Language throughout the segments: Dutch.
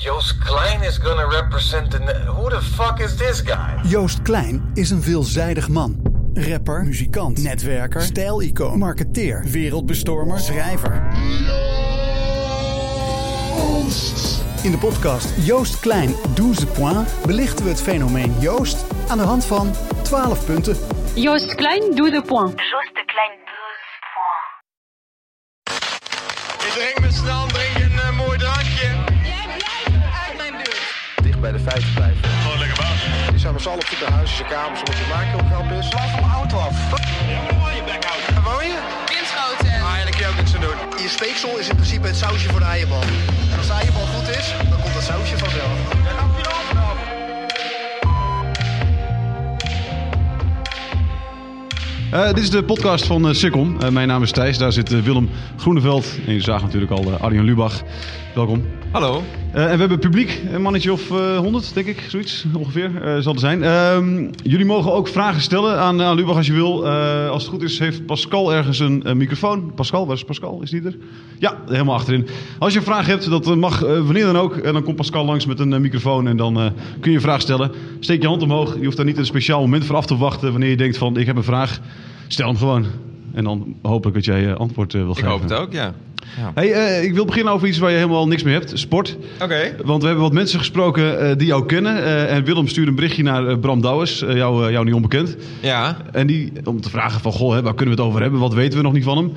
Joost Klein is gonna represent the. Who the fuck is this guy? Joost Klein is een veelzijdig man. Rapper, muzikant, netwerker, stijlicoon, marketeer, wereldbestormer, schrijver. In de podcast Joost Klein 12 points belichten we het fenomeen Joost aan de hand van 12 punten. Joost Klein, doe de point. Joost de Klein 12 points. Ik drink me snel, drink een eh, mooi drankje. Dicht bij de feiten blijven. Gewoon lekker baas. Die zijn met z'n allen op zoek naar huis, zijn kamers, omdat je maken heel grap is. Laat van mijn auto af. Ja, maar waar je bek houdt. Waar woon je? Winschoten. Ah, ja, daar kun je ook niks aan doen. Je speeksel is in principe het sausje voor de eierbal. En als de eierbal goed is, dan komt dat sausje vanzelf. Ja, dan finaal vanaf. Eh, dit is de podcast van uh, Sikkom. Eh, mijn naam is Thijs, daar zit Willem Groeneveld. En je zag natuurlijk al uh, Arjen Lubach. Welkom. Hallo. Eh, en we hebben publiek, een mannetje of honderd, denk ik, zoiets ongeveer eh, zal er zijn. Ehm, jullie mogen ook vragen stellen aan, aan Lubach als je wil. Eh, als het goed is, heeft Pascal ergens een, microfoon. Pascal, waar is Pascal? Is die er? Ja, helemaal achterin. Als je een vraag hebt, dat mag eh, wanneer dan ook. En dan komt Pascal langs met een eh, microfoon en dan eh, kun je een vraag stellen. Steek je hand omhoog. Je hoeft daar niet een speciaal moment voor af te wachten wanneer je denkt van ik heb een vraag. Stel hem gewoon. En dan hopelijk dat jij eh, antwoord eh, wil Ik geven. hoop het ook, ja. Hey, eh, ik wil beginnen over iets waar je helemaal niks mee hebt. Sport. Oké. Want we hebben wat mensen gesproken eh, die jou kennen. Eh, en Willem stuurde een berichtje naar Bram Douwes, eh, jou, jou niet onbekend. Ja. En die, om te vragen van, goh, hè, waar kunnen we het over hebben? Wat weten we nog niet van hem?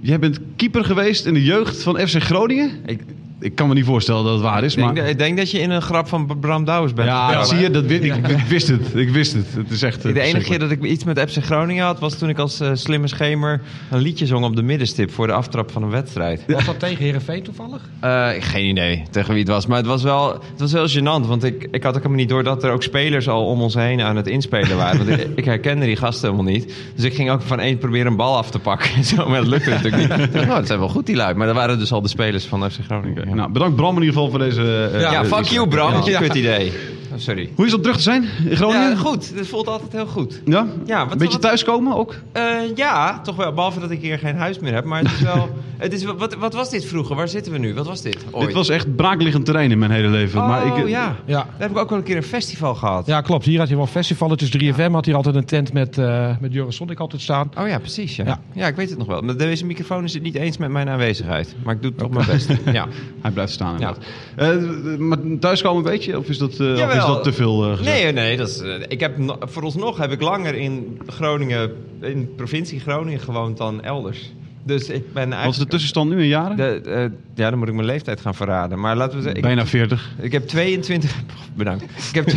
Jij bent keeper geweest in de jeugd van FC Groningen? Ik Ik kan me niet voorstellen dat het waar is, denk, maar... ik denk dat je in een grap van Bram Douwes bent. Ja, zie je, dat, weet- ik, ik wist het. Ik wist het. Het is echt... De enige keer dat ik iets met FC Groningen had, was toen ik als eh, slimme schemer een liedje zong op de middenstip voor de aftrap van een wedstrijd. Was dat tegen Herenveen toevallig? Eh, geen idee tegen wie het was. Maar het was wel, het was wel gênant. Want ik, ik had ook helemaal niet door dat er ook spelers al om ons heen aan het inspelen waren. Want ik, ik herkende die gasten helemaal niet. Dus ik ging ook van één proberen een bal af te pakken. en Zo, maar dat lukte natuurlijk niet. Ik dacht, nou, dat zijn wel goed die lui. Maar dat waren dus al de spelers van FC Groningen. Nou, bedankt Bram in ieder geval voor deze... eh, ja eh, fuck you Bram. Ja. Kut idee. Oh, sorry. Hoe is het om terug te zijn in Groningen? Ja, goed. Het voelt altijd heel goed. Ja? Ja, wat- een beetje wat- thuiskomen ook? Eh, ja, toch wel. Behalve dat ik hier geen huis meer heb. Maar het is wel... het is, wel- wat, wat was dit vroeger? Waar zitten we nu? Wat was dit? Ooit? Dit was echt braakliggend terrein in mijn hele leven. Oh, maar ik, ja. Ja. Daar heb ik ook wel een keer een festival gehad. Ja, klopt. Hier had je wel festivaletjes. 3FM had hier altijd een tent met, eh met Joris Sonnik altijd staan. Oh ja, precies. Ja. Ja. Ja. ik weet het nog wel. Met deze microfoon is het niet eens met mijn aanwezigheid. Maar ik doe toch mijn best. Ja. Hij blijft staan Ja. inderdaad. Eh, maar thuiskomen een beetje? Of is dat, eh, of is dat te veel gezegd? Nee, nee. Dat is, eh, ik heb, no- vooralsnog heb ik langer in Groningen, in provincie Groningen gewoond dan elders. Dus ik ben eigenlijk... Wat is de tussenstand nu in jaren? De, eh, ja, dan moet ik mijn leeftijd gaan verraden. Maar laten we zeggen... Bijna 40. Ik heb 22... Bedankt. Ik heb,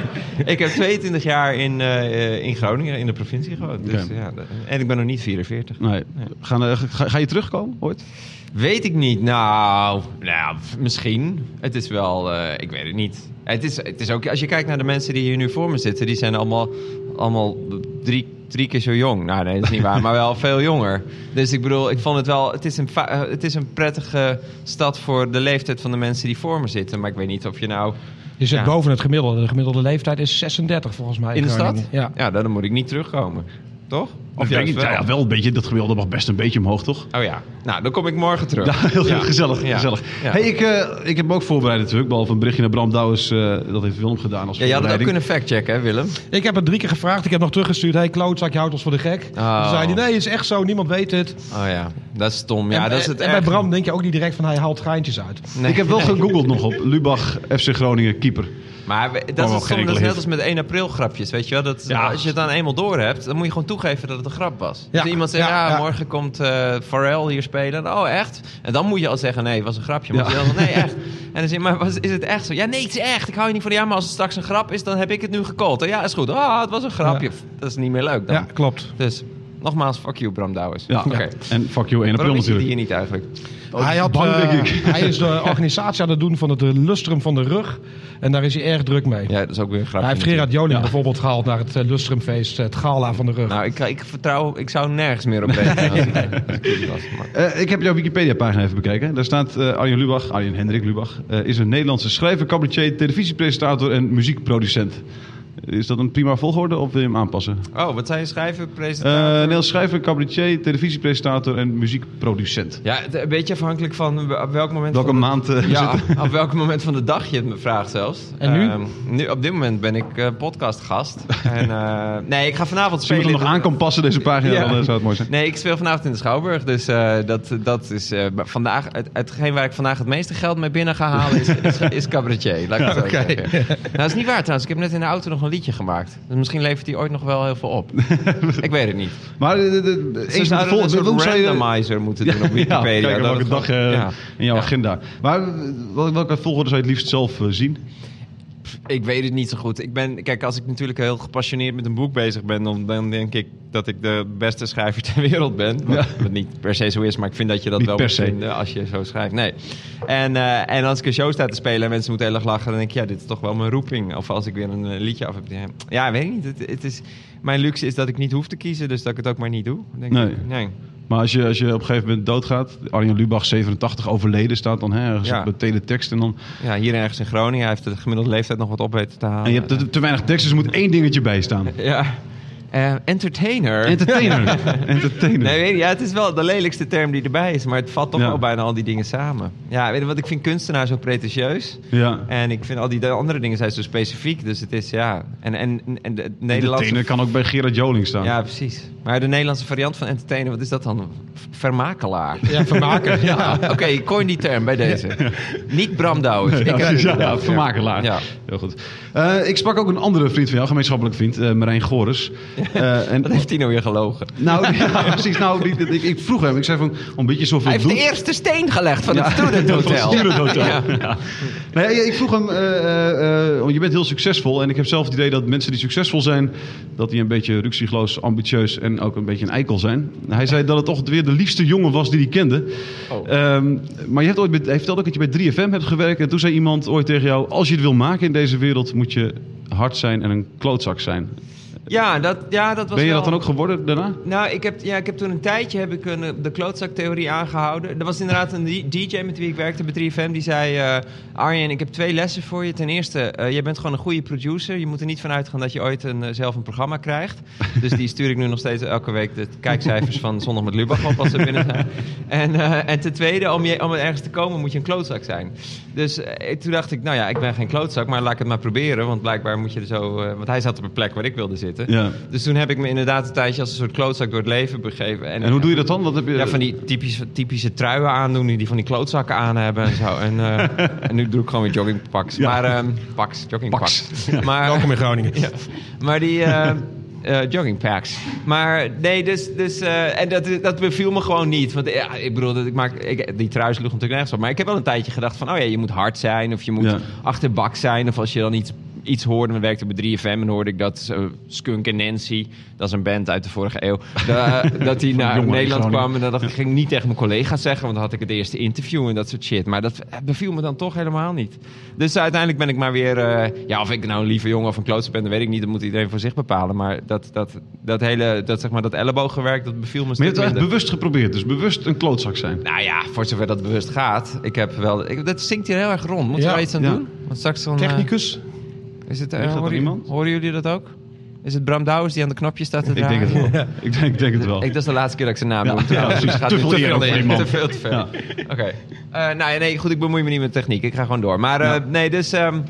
ik heb 22 jaar in, eh, in Groningen, in de provincie gewoond. Dus, ja, en ik ben nog niet 44. Nee. Gaan, eh, ga, ga je terugkomen ooit? Weet ik niet. Nou, nou misschien. Het is wel... ik weet het niet. Het is, het is ook... Als je kijkt naar de mensen die hier nu voor me zitten... die zijn allemaal, allemaal drie, drie keer zo jong. Nou, nee, dat is niet waar. maar wel veel jonger. Dus ik bedoel, ik vond het wel... Het is, een, eh, het is een prettige stad voor de leeftijd van de mensen die voor me zitten. Maar ik weet niet of je nou... Je zit Ja. boven het gemiddelde. De gemiddelde leeftijd is 36 volgens mij. In de stad? Ja. Ja, dan moet ik niet terugkomen. Toch? Of ik, ja, wel een beetje, dat gemiddelde mag best een beetje omhoog, toch? Oh ja. Nou, dan kom ik morgen terug. Ja, heel Ja. gezellig. Ja. gezellig. Ja. Hey, ik, eh, ik heb me ook voorbereid natuurlijk, behalve een berichtje naar Bram Douwes. eh, dat heeft Willem gedaan als Ja, je had het ook kunnen factchecken, hè, Willem? Ik heb het drie keer gevraagd. Ik heb nog teruggestuurd. Hey, klootzak, je houdt ons voor de gek. Oh. Toen zei hij, nee, het is echt zo. Niemand weet het. Oh ja, dat is stom. Ja, en, dat is het en bij. Bram denk je ook niet direct van hij haalt geintjes uit. Nee. Ik heb wel gegoogeld nog op Lubach, FC Groningen, keeper. Maar we- wel dat is, soms, net als met 1 april grapjes, weet je wel? Dat, Ja. Als je het dan eenmaal door hebt, dan moet je gewoon toegeven dat het een grap was. Ja. Dus iemand zegt, Ja, morgen komt Pharrell hier spelen. Oh, echt? En dan moet je al zeggen, nee, het was een grapje. Maar dan, nee, echt. En dan zeg je, maar was, is het echt zo? Ja, nee, het is echt. Ik hou je niet van, ja, maar als het straks een grap is, dan heb ik het nu gecallt. Ja, is goed. Ah, het was een grapje. Dat is niet meer leuk dan. Ja, klopt. Dus, nogmaals, fuck you, Bram Douwes. Ja. Oké. En fuck you, 1 april Waarom is natuurlijk. hier niet eigenlijk? Hij, had, bang, eh, denk ik. hij is de organisatie aan het doen van het lustrum van de rug. En daar is hij erg druk mee. Ja, dat is ook weer grapje. hij heeft Gerard Joling bijvoorbeeld gehaald naar het eh, lustrumfeest, het gala van de rug. Nou, ik, ik vertrouw... Ik zou nergens meer op als ik, als ik jullie was. Maar- Eh, ik heb jouw Wikipedia-pagina even bekeken. Daar staat eh, Arjen Lubach, Arjen Hendrik Lubach, eh, is een Nederlandse schrijver, cabaretier, televisiepresentator en muziekproducent. Is dat een prima volgorde of wil je hem aanpassen? Oh, wat zei je schrijven? Eh Presentator? Nederlands schrijver, cabaretier, televisiepresentator en muziekproducent. Ja, het- een beetje afhankelijk van op welk moment... Welke van maand eh, Ja, zit op welk moment van de dag je het me vraagt zelfs. En nu? Ehm, nu op dit moment ben ik eh, podcastgast. en, eh, nee, ik ga vanavond Als je spelen. nog aan kan passen, deze pagina, Ja. dan zou het mooi zijn. Nee, ik speel vanavond in de Schouwburg. Dus eh, dat, dat is eh, vandaag... Het, hetgeen waar ik vandaag het meeste geld mee binnen ga halen is, is, is cabaretier. Laat ik het zo Oké. zeggen. Nou, dat is niet waar trouwens. Ik heb net in de auto nog een liedje gemaakt. Dus misschien levert hij ooit nog wel heel veel op. ik weet het niet. Maar de, de, de, de- vol- een soort randomizer moeten doen op Wikipedia. Ja, welke dag eh, ja. in jouw Ja. agenda. Maar eh, wel- welke volgorde zou je het liefst zelf eh, zien? Ik weet het niet zo goed. Ik ben, kijk, als ik natuurlijk heel gepassioneerd met een boek bezig ben, dan, dan denk ik dat ik de beste schrijver ter wereld ben. Wat, wat niet per se zo is, maar ik vind dat je dat Niet wel per moet se. als je zo schrijft. Nee. En, eh, en als ik een show sta te spelen en mensen moeten heel erg lachen, dan denk ik, ja, dit is toch wel mijn roeping. Of als ik weer een eh, liedje af heb. Ja, weet ik niet. Het, het is, mijn luxe is dat ik niet hoef te kiezen, dus dat ik het ook maar niet doe. Denk Nee. Ik. nee. Maar als je, als je op een gegeven moment doodgaat, Arjen Lubach 87 overleden staat dan hè, ergens Ja. op de teletext en dan Ja, hier ergens in Groningen. Hij heeft de gemiddelde leeftijd nog wat op weten te halen. en je hebt te, te weinig tekst, dus er moet één dingetje bij staan. Ja. Eh, entertainer. Entertainer. Entertainer. Nee, weet je, ja, het is wel de lelijkste term die erbij is, maar het vat toch Ja. wel bijna al die dingen samen. Ja, weet je wat, ik vind kunstenaar zo pretentieus. Ja. En ik vind al die de andere dingen zijn zo specifiek. Dus het is, ja... En, en, en de Nederlandse... Entertainer kan ook bij Gerard Joling staan. Ja, precies. Maar de Nederlandse variant van entertainer, wat is dat dan? Vermakelaar. Ja, vermaken. ja. Oké, ik coin die term bij deze. Niet Bram Douwens. Ik Ja, vermakelaar. Ja. Heel goed. Eh, ik sprak ook een andere vriend van jou, gemeenschappelijk vriend, eh Marijn Gores. Eh, en, Wat heeft hij nou weer gelogen? nou, precies. Nou, die- ik, ik vroeg hem, ik zei van, een beetje zoveel Hij heeft de eerste steen gelegd van het Student Hotel. Student Hotel. Nou ja, ik vroeg hem, je bent heel succesvol. En ik heb zelf het idee dat mensen die succesvol zijn, dat die een beetje ruksigloos, ambitieus en ook een beetje een eikel zijn. Hij zei dat het toch weer de liefste jongen was die hij kende. Oh. Ehm, maar je hebt ooit, bij- hij vertelde ook dat je bij 3FM hebt gewerkt. En toen zei iemand ooit tegen jou, als je het wil maken in deze wereld, moet je hard zijn en een klootzak zijn. Ja, dat, ja, dat was Ben je wel... dat dan ook geworden daarna? Nou, ik heb, ja, ik heb toen een tijdje heb ik een, eh, de klootzaktheorie aangehouden. Er was inderdaad een DJ met wie ik werkte bij 3FM. Die zei, eh, Arjen, ik heb twee lessen voor je. Ten eerste, eh jij bent gewoon een goede producer. Je moet er niet van uitgaan dat je ooit een, zelf een programma krijgt. Dus die stuur ik nu nog steeds elke week de kijkcijfers van Zondag met Lubach op als ze binnen zijn. En, en ten tweede, om, je, om ergens te komen moet je een klootzak zijn. Dus toen dacht ik, nou ja, ik ben geen klootzak, maar laat ik het maar proberen. Want blijkbaar moet je er zo... want hij zat op een plek waar ik wilde zitten. Ja. Dus toen heb ik me inderdaad een tijdje als een soort klootzak door het leven begeven. En hoe doe je dat dan? Wat heb je... Ja, van die typische, typische truien aandoen, die van die klootzakken aan hebben en zo. En, eh, en nu doe ik gewoon weer joggingpaks. Ja. Maar, ehm paks, joggingpaks. Maar, Welkom in Groningen. ja, maar die eh eh, joggingpacks. Maar nee, dus, dus eh, en dat, dat beviel me gewoon niet. Want ja, ik bedoel, dat ik maak, ik, die trui sloeg natuurlijk nergens op. Maar ik heb wel een tijdje gedacht van, oh ja, je moet hard zijn of je moet Ja. achterbak zijn. Of als je dan iets, iets hoorde, we werkten bij 3FM en hoorde ik dat eh, Skunk en Nancy, dat is een band uit de vorige eeuw, da- dat die naar jongen Nederland Groningen. kwam. En dat dacht ik, ik ging niet tegen mijn collega's zeggen, want dan had ik het eerste interview en dat soort shit. Maar dat beviel me dan toch helemaal niet. Dus uiteindelijk ben ik maar weer, eh, ja, of ik nou een lieve jongen of een klootzak ben, dat weet ik niet. Dat moet iedereen voor zich bepalen. Maar dat, dat, dat hele, dat zeg maar, dat ellebooggewerk, dat beviel me Maar je hebt het bewust geprobeerd, dus bewust een klootzak zijn. Nou ja, voor zover dat bewust gaat. Ik heb wel, ik, dat zinkt hier heel erg rond. Moeten we Ja. daar iets aan Ja. doen? Want straks dan, eh, Technicus. Is het, dat horen, iemand? horen jullie dat ook? Is het Bram Douwens die aan de knopjes staat te Ik denk draaien? het wel. Ik, denk, ik denk het wel. Ik, dat is de laatste keer dat ik zijn naam Ja, noem. ja, gaat Te veel die man. Te veel, te veel. Ja. Oké. Eh, nou ja, nee, goed, ik bemoei me niet met techniek. Ik ga gewoon door. Maar eh, Ja. nee, dus... ehm,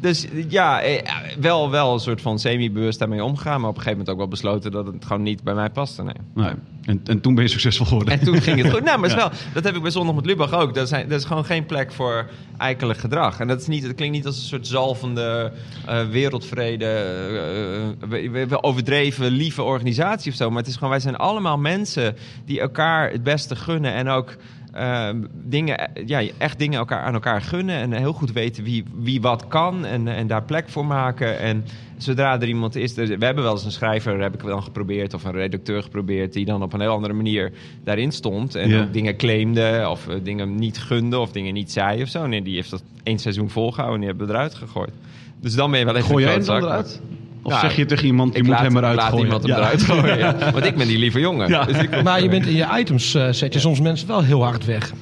dus ja, eh, wel, wel een soort van semi-bewust daarmee omgaan. Maar op een gegeven moment ook wel besloten dat het gewoon niet bij mij paste. Nee. Nee. En, en toen ben je succesvol geworden. En toen ging het goed. Nou, maar Ja. wel, dat heb ik bij Zondag met Lubach ook. Dat is, dat is gewoon geen plek voor eikelig gedrag. En dat, is niet, dat klinkt niet als een soort zalvende eh, wereldvrede, eh, eh, we- we- we overdreven, lieve organisatie of zo. Maar het is gewoon, wij zijn allemaal mensen die elkaar het beste gunnen en ook... eh, dingen, ja, echt dingen elkaar, aan elkaar gunnen. En heel goed weten wie, wie wat kan. En, en daar plek voor maken. En zodra er iemand is. er- we hebben wel eens een schrijver, heb ik wel geprobeerd. Of een redacteur geprobeerd. Die dan op een heel andere manier daarin stond. En Ja. ook dingen claimde. Of eh, dingen niet gunde. Of dingen niet zei of zo. Nee, die heeft dat één seizoen volgehouden. En die hebben we eruit gegooid. Dus dan ben je wel even Gooi een jij hem dan klootzak. eruit? Of Ja, zeg je tegen iemand, je ik moet laat, hem eruit laat gooien? iemand hem Ja. eruit gooien. ja. Want ik ben die lieve jongen. Ja. Dus ik- Maar je bent in je items eh, zet je soms mensen wel heel hard weg.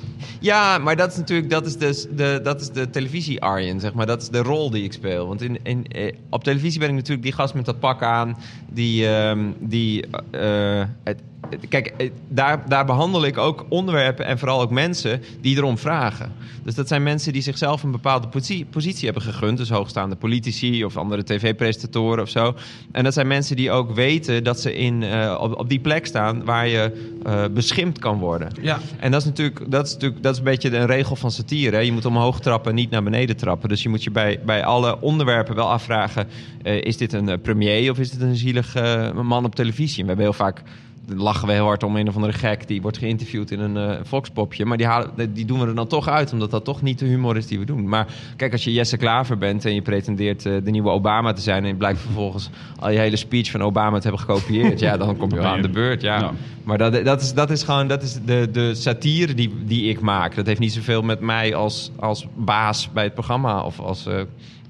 Ja, maar dat is natuurlijk dat is de, de, dat is de televisie-Arjen, zeg maar. Dat is de rol die ik speel. Want in, in, eh, op televisie ben ik natuurlijk die gast met dat pak aan. Die, ehm, die eh, het- kijk, eh, daar, daar behandel ik ook onderwerpen en vooral ook mensen die erom vragen. Dus dat zijn mensen die zichzelf een bepaalde positie, positie hebben gegund. Dus hoogstaande politici of andere tv-presentatoren of zo. En dat zijn mensen die ook weten dat ze in, eh, op, op die plek staan waar je eh, beschimpt kan worden. Ja. En dat is natuurlijk, dat is natuurlijk dat is een beetje een regel van satire. Hè? Je moet omhoog trappen, niet naar beneden trappen. Dus je moet je bij, bij alle onderwerpen wel afvragen: is dit een premier of is dit een zielige eh, man op televisie? En we hebben heel vaak. Lachen we heel hard om een of andere gek die wordt geïnterviewd in een eh volkspopje. Maar die, halen, die doen we er dan toch uit, omdat dat toch niet de humor is die we doen. Maar kijk, als je Jesse Klaver bent en je pretendeert eh, de nieuwe Obama te zijn. en je blijkt vervolgens al je hele speech van Obama te hebben gekopieerd. ja, dan kom je wel aan de beurt. Ja. Ja. Maar dat, dat, is, dat is gewoon dat is de, de satire die, die ik maak. Dat heeft niet zoveel met mij als, als baas bij het programma of als eh,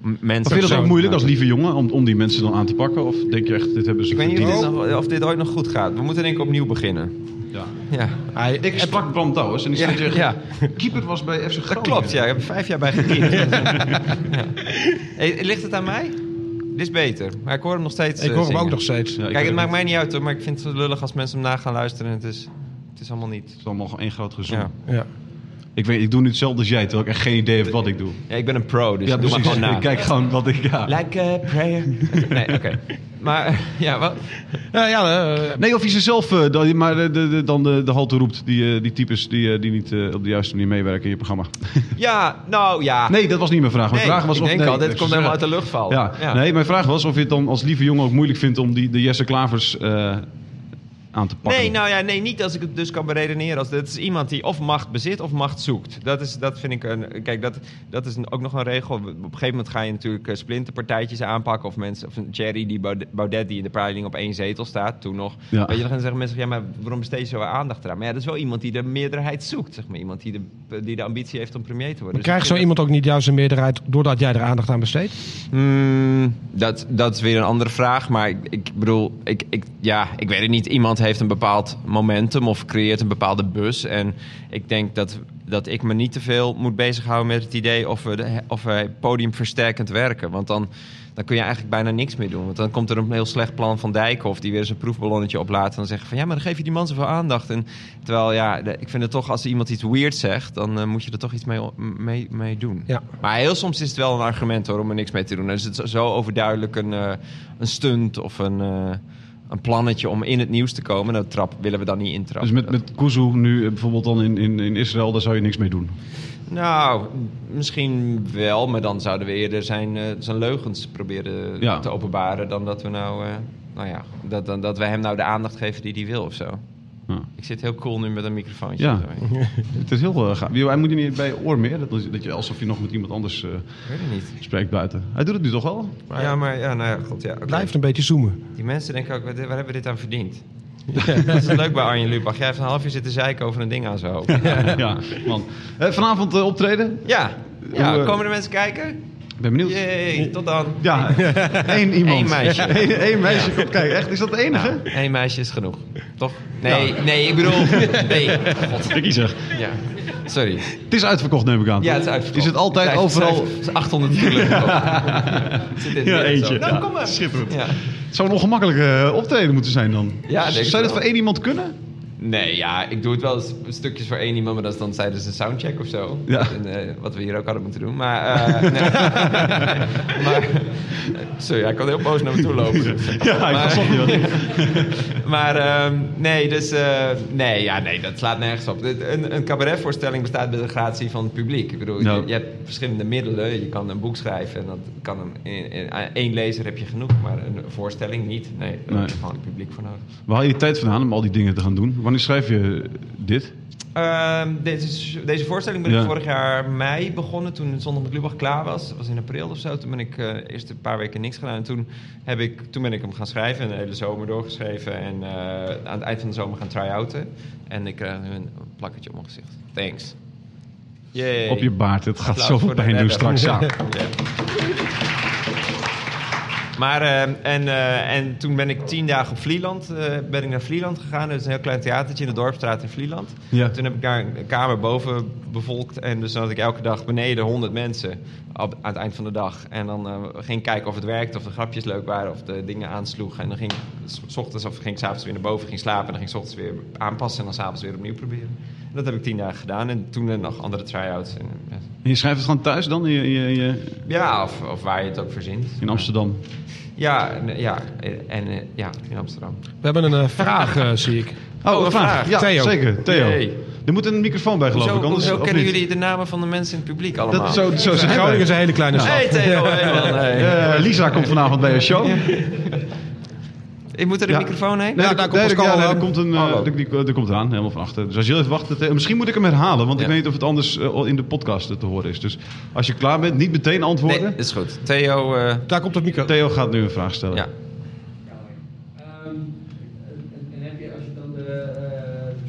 Maar mensen. vind je dat zo ook moeilijk als lieve jongen om, om die mensen dan aan te pakken? Of denk je echt, dit hebben ze Ik weet niet of dit, nog- of dit ooit nog goed gaat. We moeten denk ik opnieuw beginnen. Ja. Ja, Hij, Ik sprak Bram Douwens en die Ja, zei ja. keeper was bij FC Groningen. dat klopt. Ja, ik heb er vijf jaar bij gekiept. ja. Hey, ligt het aan mij? Dit is beter. Maar ik hoor hem nog steeds ik eh, hoor hem zingen. ook nog steeds. Ja, Kijk, het maakt mij niet uit hoor. Maar ik vind het lullig als mensen hem na gaan luisteren. En het is, het is allemaal niet. Het is allemaal één groot gezoem. Ja. Ik, weet, ik doe nu hetzelfde als jij, terwijl ik echt geen idee heb wat ik doe. ja, ik ben een pro. Dus Ja, doe maar gewoon na. Ik kijk gewoon wat ik... Ja. Like a prayer. Nee, oké. Maar ja, wat? Ja, ja, eh, Nee, of je ze zelf, eh, dan, maar de, de, de- dan de, de halte roept. Die, eh, die types die, eh, die niet eh, op de juiste manier meewerken in je programma. Ja, nou ja. Nee, dat was niet mijn vraag. Mijn Nee, vraag was ik of, denk nee, al, dit komt helemaal uit de luchtval. Ja. Ja. nee, mijn vraag was of je het dan als lieve jongen ook moeilijk vindt om die, de Jesse Klavers eh, aan te pakken. Nee, nou ja, nee, niet als ik het dus kan beredeneren. Als het is iemand die of macht bezit of macht zoekt. Dat, is, dat vind ik een. Kijk, dat, dat is een- ook nog een regel. Op een gegeven moment ga je natuurlijk eh, splinterpartijtjes aanpakken. Of mensen, of een Thierry die Baudet, die in de peiling op één zetel staat, toen nog. Ja. Weet je, dan gaan zeggen mensen: ja, maar waarom besteed je zo aandacht eraan? Maar ja, dat is wel iemand die de meerderheid zoekt. Zeg maar. Iemand die de, die de ambitie heeft om premier te worden. maar Dus krijgt zo iemand ook niet juist een meerderheid doordat jij er aandacht aan besteedt? Hmm, dat, dat is weer een andere vraag. Maar ik, ik bedoel, ik, ik, ja, ik weet het niet. Iemand heeft een bepaald momentum of creëert een bepaalde bus. En ik denk dat, dat ik me niet te veel moet bezighouden met het idee of we, de, of we podiumversterkend werken. Want dan, dan kun je eigenlijk bijna niks meer doen. Want dan komt er een heel slecht plan van Dijkhoff die weer een proefballonnetje oplaat. En dan zeggen van ja, maar dan geef je die man zoveel aandacht. En, terwijl ja, ik vind het toch als iemand iets weird zegt, dan eh, moet je er toch iets mee, mee, mee doen. Ja. Maar heel soms is het wel een argument hoor, om er niks mee te doen. Dan is het zo overduidelijk een, eh, een stunt of een, eh, een plannetje om in het nieuws te komen. Dat trap, willen we dan niet intrappen. Dus met, met Kuzu nu eh, bijvoorbeeld dan in, in, in Israël, daar zou je niks mee doen. Nou, misschien wel, maar dan zouden we eerder zijn, eh, zijn leugens proberen Ja. te openbaren... dan dat we nou, eh, nou ja, dat, dan, dat we hem nou de aandacht geven die hij wil of zo. Ik zit heel cool nu met een microfoontje. Ja. Zo. Het is heel uh, gaaf. Hij moet je niet bij je oor meer. Dat, is- dat je alsof je nog met iemand anders eh, weet niet. spreekt buiten. Hij doet het nu toch wel? ja, maar ja, nou ja, god, ja. oké. Blijft een beetje zoomen. Die mensen denken ook, waar, waar hebben we dit aan verdiend? Dat is leuk bij Arjen Lubach. Jij heeft een half uur zitten zeiken over een ding aan zijn hoofd. ja, man. Eh, vanavond optreden. Ja, ja Hoe, komen er mensen kijken? Ik ben benieuwd. Jee, tot dan. Ja, één iemand. Eén meisje. Eén Eén meisje komt kijken. Echt, is dat de enige? Nou, één meisje is genoeg. Toch? Nee, nee, ik bedoel... Nee, god. Dikkie zeg. Ja, sorry. Het is uitverkocht, neem ik aan. Ja, het is uitverkocht. Is het altijd Het is- overal... Het is 800 kilo. Ja, eentje. zo. Nou, Ja, kom maar. schitterend. Ja. Het zou een ongemakkelijke eh, optreden moeten zijn dan. Ja, denk ik Zou dat voor één iemand kunnen? Nee, ja, ik doe het wel eens stukjes voor één iemand, maar dat is dan tijdens een soundcheck of zo. Ja. En, eh, wat we hier ook hadden moeten doen. Maar, eh, nee. maar eh, sorry, hij kan heel boos naar me toe lopen. Ja, ik pas op je wat. Maar ehm, nee, dus nee, ja, nee, dat slaat nergens op. Een, een cabaretvoorstelling bestaat bij de gratie van het publiek. Ik bedoel, je, je hebt verschillende middelen. Je kan een boek schrijven en dat kan een, in, in- één lezer heb je genoeg, maar een voorstelling niet. Nee, daar Nee. heb je gewoon het publiek voor nodig. Waar haal je die tijd vandaan om al die dingen te gaan doen? Wanneer schrijf je dit? Ehm, deze, deze voorstelling ben Ja. ik vorig jaar mei begonnen, toen Zondag met Lubach klaar was. Dat was in april of zo. Toen ben ik eh, eerst een paar weken niks gedaan. En toen, heb ik, toen ben ik hem gaan schrijven en de hele zomer doorgeschreven. En eh, aan het eind van de zomer gaan try-outen. En ik krijg nu een plakketje op mijn gezicht. Thanks. Yay. Op je baard. Het gaat Applaus zoveel pijn doen straks. Ja. Ja. Maar eh, en, eh, en toen ben ik tien dagen op Vlieland, eh, ben ik naar Vlieland gegaan. Dat is een heel klein theatertje in de Dorpstraat in Vlieland. Ja. Toen heb ik daar een kamer boven bevolkt. En dus dan had ik elke dag beneden 100 mensen op, aan het eind van de dag. En dan ging ik kijken of het werkte, of de grapjes leuk waren, of de dingen aansloegen. En dan ging ik s- s ochtends of ging ik s'avonds weer naar boven, ging slapen. En dan ging ik 's ochtends weer aanpassen en dan s'avonds weer opnieuw proberen. Dat heb ik tien dagen gedaan. En toen nog andere try-outs. En, En je schrijft het gewoon thuis dan? In, je- je- je- ja, of, of waar je het ook verzint. in Amsterdam? Ja, en, ja, en eh, ja, in Amsterdam. We hebben een eh, vraag, eh, zie ik. Oh, een een vraag. vraag. Ja, Theo. zeker. Theo. Er moet een microfoon bij, geloof ik. Anders, kennen niet? jullie de namen van de mensen in het publiek allemaal? Dat, zo, zo zijn Groningen is een hele kleine stad. Hey Theo, hey man. Hey. Eh, Lisa komt vanavond bij een show. Ik moet er een Ja. microfoon heen? Nee, Ja, er- daar komt nee, Pascal ja, nee, er komt een, eh, die komt eraan, helemaal van achter. Dus als je even wacht, Theo- misschien moet ik hem herhalen, want ik weet niet of het anders eh, in de podcast te horen is. Dus als je klaar bent, niet meteen Nee, antwoorden. dat is goed. Theo, eh, Daar komt het micro. Theo gaat nu een vraag stellen. ja. en heb je, als je dan de,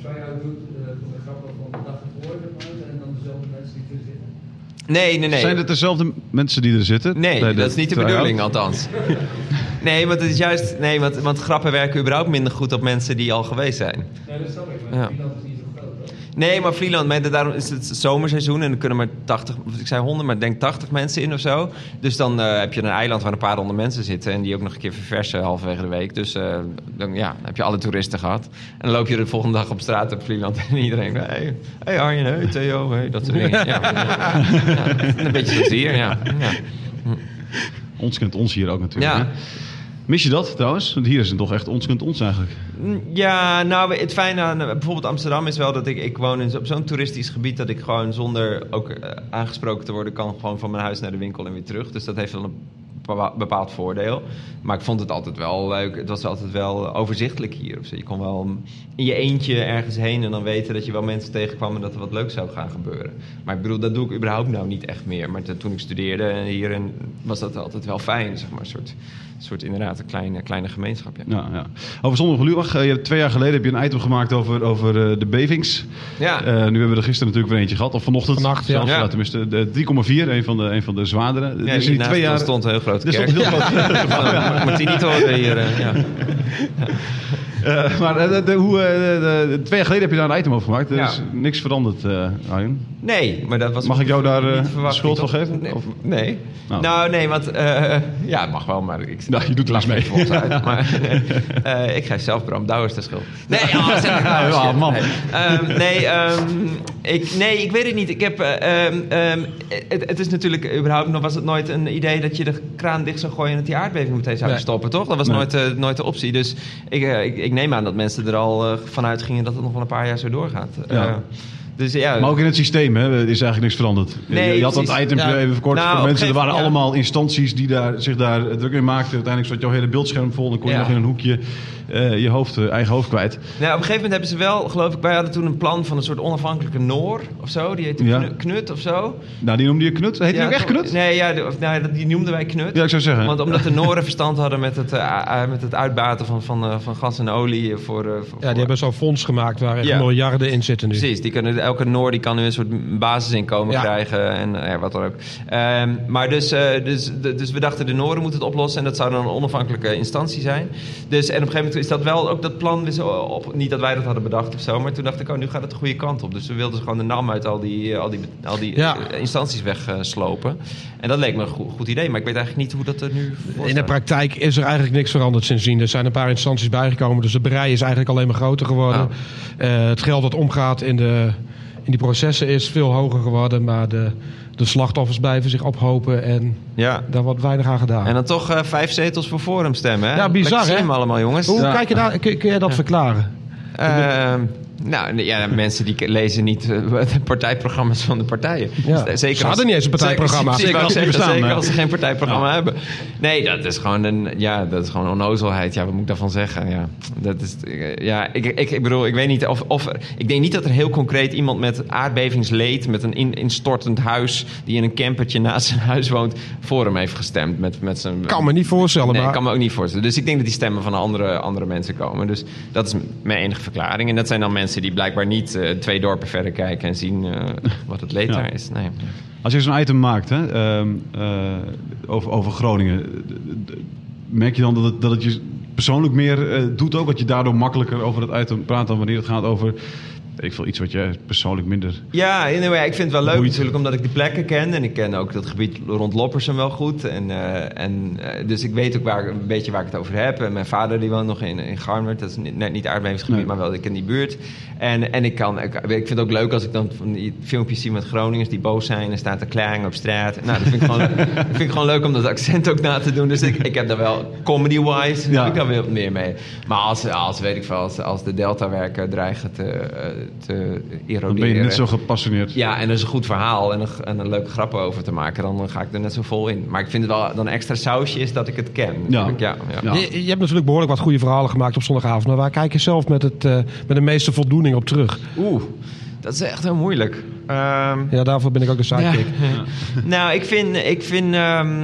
try-out doet eh, van de grappen van de dag ervoor, zeg maar, en dan dezelfde mensen die er zitten? Nee, nee, nee. Zijn het dezelfde mensen die er zitten? Nee, dat is niet de bedoeling althans. Nee, want het is juist... Nee, want, want grappen werken überhaupt minder goed op mensen die al geweest zijn. Nee, dat snap ik, maar Ja. Vlieland is niet zo groot, hoor. Nee, maar Vlieland, maar daarom is het zomerseizoen en er kunnen maar 80, of ik zei 100, maar ik denk 80 mensen in of zo. Dus dan eh, heb je een eiland waar een paar honderd mensen zitten en die ook nog een keer verversen halverwege de week. Dus eh, dan, ja, dan heb je alle toeristen gehad. En dan loop je de volgende dag op straat op Vlieland en iedereen, hey, hey Arjen, hey Theo, hey, dat soort dingen. Ja, een beetje hier, ja. ja. Ons kent ons hier ook natuurlijk. Ja. hè? Mis je dat trouwens? Want hier is het toch echt ons kent ons eigenlijk. Ja, nou, het fijne aan bijvoorbeeld Amsterdam is wel dat ik, ik woon in, op zo'n toeristisch gebied dat ik gewoon zonder ook eh, aangesproken te worden kan gewoon van mijn huis naar de winkel en weer terug. Dus dat heeft wel een bepaald voordeel. Maar ik vond het altijd wel leuk. Het was altijd wel overzichtelijk hier. Je kon wel in je eentje ergens heen en dan weten dat je wel mensen tegenkwam en dat er wat leuks zou gaan gebeuren. Maar ik bedoel, dat doe ik überhaupt nou niet echt meer. Maar toen ik studeerde hier was dat altijd wel fijn, zeg maar. Soort, soort inderdaad een kleine, kleine gemeenschap. Ja. Ja, ja. Over Zondag eh, je hebt twee jaar geleden heb je een item gemaakt over, over eh, de bevings. Ja. Eh, nu hebben we er gisteren natuurlijk weer eentje gehad, of vanochtend. Vannacht, ja. zelfs, Ja. ja. tenminste, de 3,4, een van de, een van de zwaardere. Ja, Dus die twee jaar stond een heel grote Er kerk. stond heel niet horen hier. eh, ja. Eh, maar eh, de, de- hoe, eh, de- twee jaar geleden heb je daar een item over gemaakt. Er Ja. is niks veranderd, Arjen. Nee, maar dat was... Mag ik jou daar schuld van geven? Nee. Of- nee. Nou. Nou. nee, want... ja, mag wel, maar ik... Nou, je doet er eens mee. uit. Maar ik geef zelf Bram Douwers de schuld. Nee, oh, zeg ik nou, Ja, shit. man. Nee, Ehm, nee, ehm, ik, nee, ik weet het niet. Ik heb, eh, ehm, het, het is natuurlijk überhaupt nog was het nooit een idee dat je de kraan dicht zou gooien en dat die aardbeving meteen zou Nee. stoppen, toch? Dat was Nee. nooit, nooit de optie. Dus ik, ik, ik neem aan dat mensen er al eh, vanuit gingen dat het nog wel een paar jaar zo doorgaat. Ja. Eh, dus ja, Maar ook in het systeem hè, is eigenlijk niks veranderd. Nee, je, je had dat item Ja. even verkort Nou, voor mensen. Er waren ja. allemaal instanties die daar, zich daar druk in maakten. Uiteindelijk zat jouw hele beeldscherm vol. Dan kon je nog in een hoekje eh, je hoofd, eh, eigen hoofd kwijt. Nou, op een gegeven moment hebben ze wel, geloof ik, wij hadden toen een plan van een soort onafhankelijke Noor of zo. Die heette Ja. Knu- Knut of zo. Nou, die noemde je Knut. Heet die ook echt? Knut? Nee, ja, de- of, nou, dat- die noemden wij Knut. Ja, ik zou zeggen. Want omdat de Noren verstand hadden met het, eh, met het uitbaten van, van, eh, van gas en olie voor... eh, voor Ja, die hebben zo'n fonds gemaakt waar echt Ja. miljarden in zitten nu. Precies, die kunnen, elke Noor die kan nu een soort basisinkomen Ja. krijgen en ja, wat dan ook. Ehm, maar dus, eh, dus, dus we dachten de Noren moeten het oplossen en dat zou dan een onafhankelijke instantie zijn. Dus, en op een gegeven moment is dat wel ook dat plan zo op, niet dat wij dat hadden bedacht of zo, maar toen dacht ik, oh nu gaat het de goede kant op. Dus we wilden gewoon de naam uit al die, eh, al die, al die Ja. eh, instanties wegslopen. en dat leek me een goed, goed idee, maar ik weet eigenlijk niet hoe dat er nu In de praktijk is er eigenlijk niks veranderd sindsdien. Er zijn een paar instanties bijgekomen, dus de brei is eigenlijk alleen maar groter geworden. Oh. Eh, het geld dat omgaat in, de, in die processen is veel hoger geworden, maar de, de slachtoffers blijven zich ophopen en Ja. daar wordt weinig aan gedaan. En dan toch eh, vijf zetels voor Forum stemmen, hè? Ja, bizar, Lekker hè? allemaal, jongens. Hoe Ja. kijk je daar, kun, kun jij dat verklaren? Ehm, Nou, ja, mensen die lezen niet eh, de partijprogramma's van de partijen. Ja. Zeker Ze hadden niet eens een partijprogramma. Zeker, Zeker als zeker, bestaan, zeker als ze geen partijprogramma hebben. Nee, dat is gewoon een, ja, dat is gewoon onnozelheid. Ja, wat moet ik daarvan zeggen? Ja, dat is, eh, ja ik, ik, ik bedoel, ik weet niet of, of ik denk niet dat er heel concreet iemand met aardbevingsleed, met een in, instortend huis, die in een campertje naast zijn huis woont, voor hem heeft gestemd met, met zijn. Kan me niet voorstellen, Nee, maar... kan me ook niet voorstellen. Dus ik denk dat die stemmen van andere, andere mensen komen. Dus dat is mijn enige verklaring. En dat zijn dan mensen die blijkbaar niet eh, twee dorpen verder kijken en zien eh, wat het leed Ja. daar is. Nee. Als je zo'n item maakt hè, ehm, eh, over, over Groningen, merk je dan dat het, dat het je persoonlijk meer doet ook? Dat je daardoor makkelijker over het item praat dan wanneer het gaat over ik veel, iets wat je persoonlijk minder... Ja, anyway, ik vind het wel leuk Boeit. natuurlijk omdat ik die plekken ken. En ik ken ook dat gebied rond Loppersum wel goed. En, eh, en, eh, dus ik weet ook waar, een beetje waar ik het over heb. En mijn vader die woont nog in, in Garnwerd. Dat is niet- net niet aardbevingsgebied, Nee. maar wel ik ken die buurt. En, en ik, kan, ik, ik vind het ook leuk als ik dan van die filmpjes zie met Groningers die boos zijn en staan te klagen op straat. Nou, dat vind ik gewoon, dat vind ik gewoon leuk om dat accent ook na te doen. Dus ik, ik heb daar wel comedy-wise Ja. heb ik daar wel meer mee. Maar als, als weet ik veel, als, als de Delta-werken dreigen te, te eroderen. Dan ben je net zo gepassioneerd. Ja, en er is een goed verhaal en een, en een leuke grap over te maken. Dan ga ik er net zo vol in. Maar ik vind het wel dan een extra sausje is dat ik het ken. Ja. ja, ja. Ja. Je, je hebt natuurlijk behoorlijk wat goede verhalen gemaakt op zondagavond. Maar waar kijk je zelf met, het, eh, met de meeste voldoening op terug? Oeh, dat is echt heel moeilijk. Ehm, Ja, daarvoor ben ik ook de sidekick. nou, ik vind, ik vind, ehm,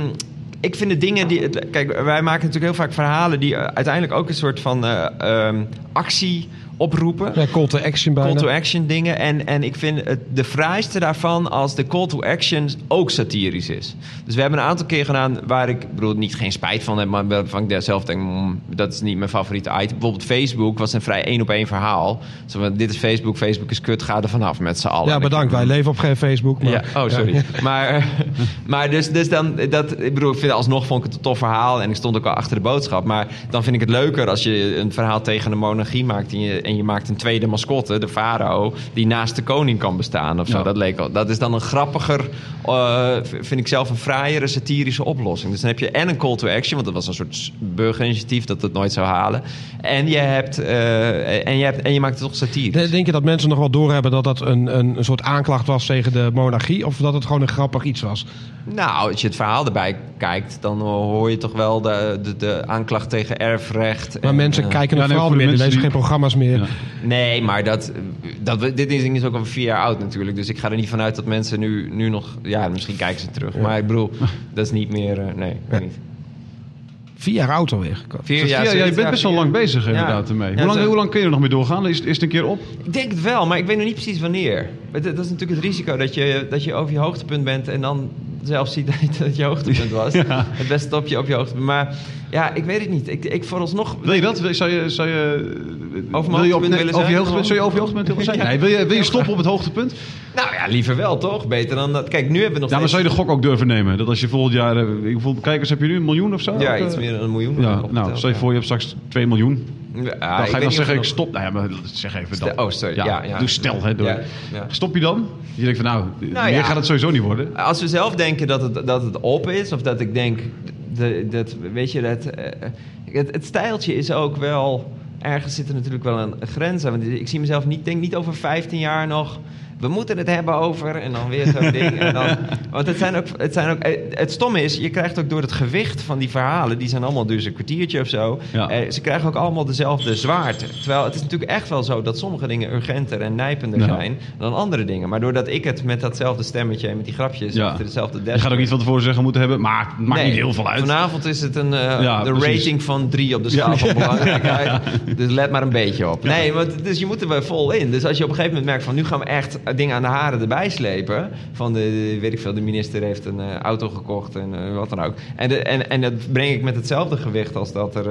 ik vind de dingen die. Kijk, wij maken natuurlijk heel vaak verhalen die uiteindelijk ook een soort van eh, ehm, actie oproepen. Ja, call to action bijna. Call to action dingen. En, en ik vind het de fraaiste daarvan als de call to action ook satirisch is. Dus we hebben een aantal keer gedaan waar ik, ik bedoel, niet geen spijt van heb, maar waarvan ik daar zelf denk, mm, dat is niet mijn favoriete item. Bijvoorbeeld Facebook was een vrij één op één verhaal. Zo van, dit is Facebook, Facebook is kut, ga er vanaf met z'n allen. Ja, bedankt. Wij leven op geen Facebook. Maar, ja, oh, sorry. Maar, maar dus, dus dan, dat, ik bedoel, ik vind alsnog vond ik het een tof verhaal en ik stond ook wel achter de boodschap. Maar dan vind ik het leuker als je een verhaal tegen de monarchie maakt en je, en je maakt een tweede mascotte, de farao, die naast de koning kan bestaan of zo. Ja. Dat, leek al, dat is dan een grappiger, eh, vind ik zelf een fraaiere satirische oplossing. Dus dan heb je en een call to action, want dat was een soort burgerinitiatief dat het nooit zou halen. En je, hebt, eh, en je, hebt, en je maakt het toch satirisch. Denk je dat mensen nog wel doorhebben dat dat een, een, een soort aanklacht was tegen de monarchie? Of dat het gewoon een grappig iets was? Nou, als je het verhaal erbij kijkt, dan hoor je toch wel de, de, de aanklacht tegen erfrecht. Maar en, mensen eh, kijken ja, het nee, vooral meer. Lezen die- geen programma's meer. Ja. Nee, maar dat, dat, we- dit ding is ook al vier jaar oud natuurlijk. Dus ik ga er niet vanuit dat mensen nu, nu nog... Ja, misschien kijken ze terug. Maar ik bedoel, dat is niet meer... eh, nee, ik weet niet. Vier jaar oud alweer. Vier Ja, ja, je bent best wel lang jaar. bezig Ja. inderdaad ermee. Hoe, lang, hoe lang kun je er nog mee doorgaan? Is, is het een keer op? Ik denk het wel, maar ik weet nog niet precies wanneer. Dat dat is natuurlijk het risico dat je, dat je over je hoogtepunt bent en dan zelf ziet dat je hoogtepunt was. Ja. Het beste op je, op je hoogtepunt. Maar ja, ik weet het niet. Ik, ik vooralsnog... Wil je dat? Zou je, zou je, Over wil je op, hoogtepunt nee, willen over je hoogtepunt, zou je over je hoogtepunt willen zijn? Ja. Nee, wil je, wil je stoppen op het hoogtepunt? Nou ja, liever wel toch? Beter dan dat. Kijk, nu hebben we nog Ja, maar steeds... zou je de gok ook durven nemen? Dat als je volgend jaar... eh, Hoeveel kijkers heb je nu? Een miljoen of zo? Ja, Of, eh, iets meer dan een miljoen. Ja, nou, stel je voor je hebt straks 2 miljoen. Ja, Dan ga je dan zeggen, ik stop. Nou ja, maar zeg even dan. Oh, sorry. Ja, ja. Doe stel, hè. Door. Stop je dan? Je denkt van, nou, Nou meer gaat het sowieso niet worden. Als we zelf denken dat het, dat het op is, of dat ik denk, de, dat, weet je, dat, eh, het, het stijltje is ook wel, ergens zit er natuurlijk wel een grens aan. Want ik zie mezelf niet, denk niet over 15 jaar nog, we moeten het hebben over, en dan weer zo'n ding. En dan, want het zijn ook, het zijn ook, het stomme is, je krijgt ook door het gewicht van die verhalen, die zijn allemaal dus een kwartiertje of zo, Ja. eh, ze krijgen ook allemaal dezelfde zwaarte. Terwijl het is natuurlijk echt wel zo dat sommige dingen urgenter en nijpender Ja. zijn dan andere dingen. Maar doordat ik het met datzelfde stemmetje en met die grapjes Ja. achter dezelfde Je desk... gaat ook niet van tevoren zeggen moeten hebben, maar het maakt Nee, niet heel veel uit. Vanavond is het een, eh, de precies. rating van drie op de schaal van belangrijkheid. Dus let maar een beetje op. Nee, want, dus je moet er wel vol in. Dus als je op een gegeven moment merkt van nu gaan we echt dingen aan de haren erbij slepen. Van de, weet ik veel, de minister heeft een eh, auto gekocht en eh, wat dan ook. En, en, en dat breng ik met hetzelfde gewicht als dat er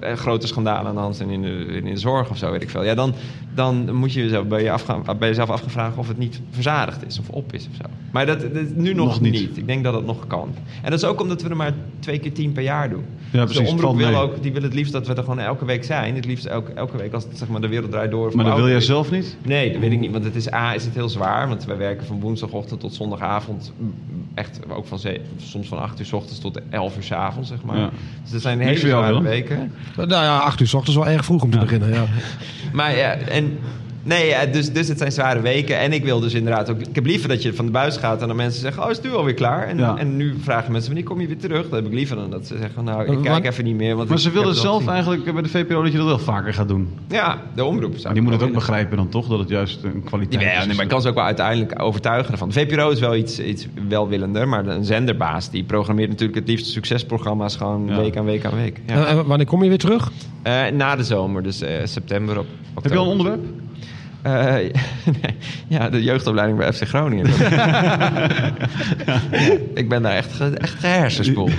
eh, grote schandalen aan de hand zijn in de, in de zorg of zo, weet ik veel. Ja, dan, dan moet je jezelf bij, je afgaan, bij jezelf afgevraagd of het niet verzadigd is of op is of zo. Maar dat, dat is nu nog, Nog niet. niet. Ik denk dat het nog kan. En dat is ook omdat we er maar twee keer tien per jaar doen. Ja, Dus precies, de het omroep wil mee. ook, die wil het liefst dat we er gewoon elke week zijn. Het liefst elke, elke week als het, zeg maar, de wereld draait door. Maar dat wil jij week. zelf niet? Nee, dat weet ik niet. Want het is A, is het heel zwaar. Want wij werken van woensdagochtend tot zondagavond. mm, Echt ook van ze- soms van 8 uur s ochtends tot 11 uur s avonds, zeg maar. Ja. Dus dat zijn hele zware weken. Nou ja, acht uur s ochtends wel erg vroeg om te beginnen. Ja. Maar ja, en and Nee, ja, dus, dus het zijn zware weken. En ik wil dus inderdaad ook... Ik heb liever dat je van de buis gaat en dan mensen zeggen... Oh, is het nu alweer klaar? En, Ja. en nu vragen mensen, wanneer kom je weer terug? Dat heb ik liever dan dat ze zeggen... Nou, ik kijk even niet meer. Want Maar ik- ze willen zelf gezien. eigenlijk bij de VPRO dat je dat wel vaker gaat doen. Ja, de omroep. zou die moet het ook willen. begrijpen dan toch, dat het juist een kwaliteit Ja, is. nee, maar ik kan ze ook wel uiteindelijk overtuigen ervan. De VPRO is wel iets, iets welwillender, maar een zenderbaas die programmeert natuurlijk het liefst succesprogramma's gewoon Ja. week aan week aan week. Ja. En- en wanneer kom je weer terug? Eh, na de zomer, dus eh, september op. Heb je al een onderwerp? Eh, nee, ja, de jeugdopleiding bij FC Groningen. ik ben daar echt, echt gehersenspoeld.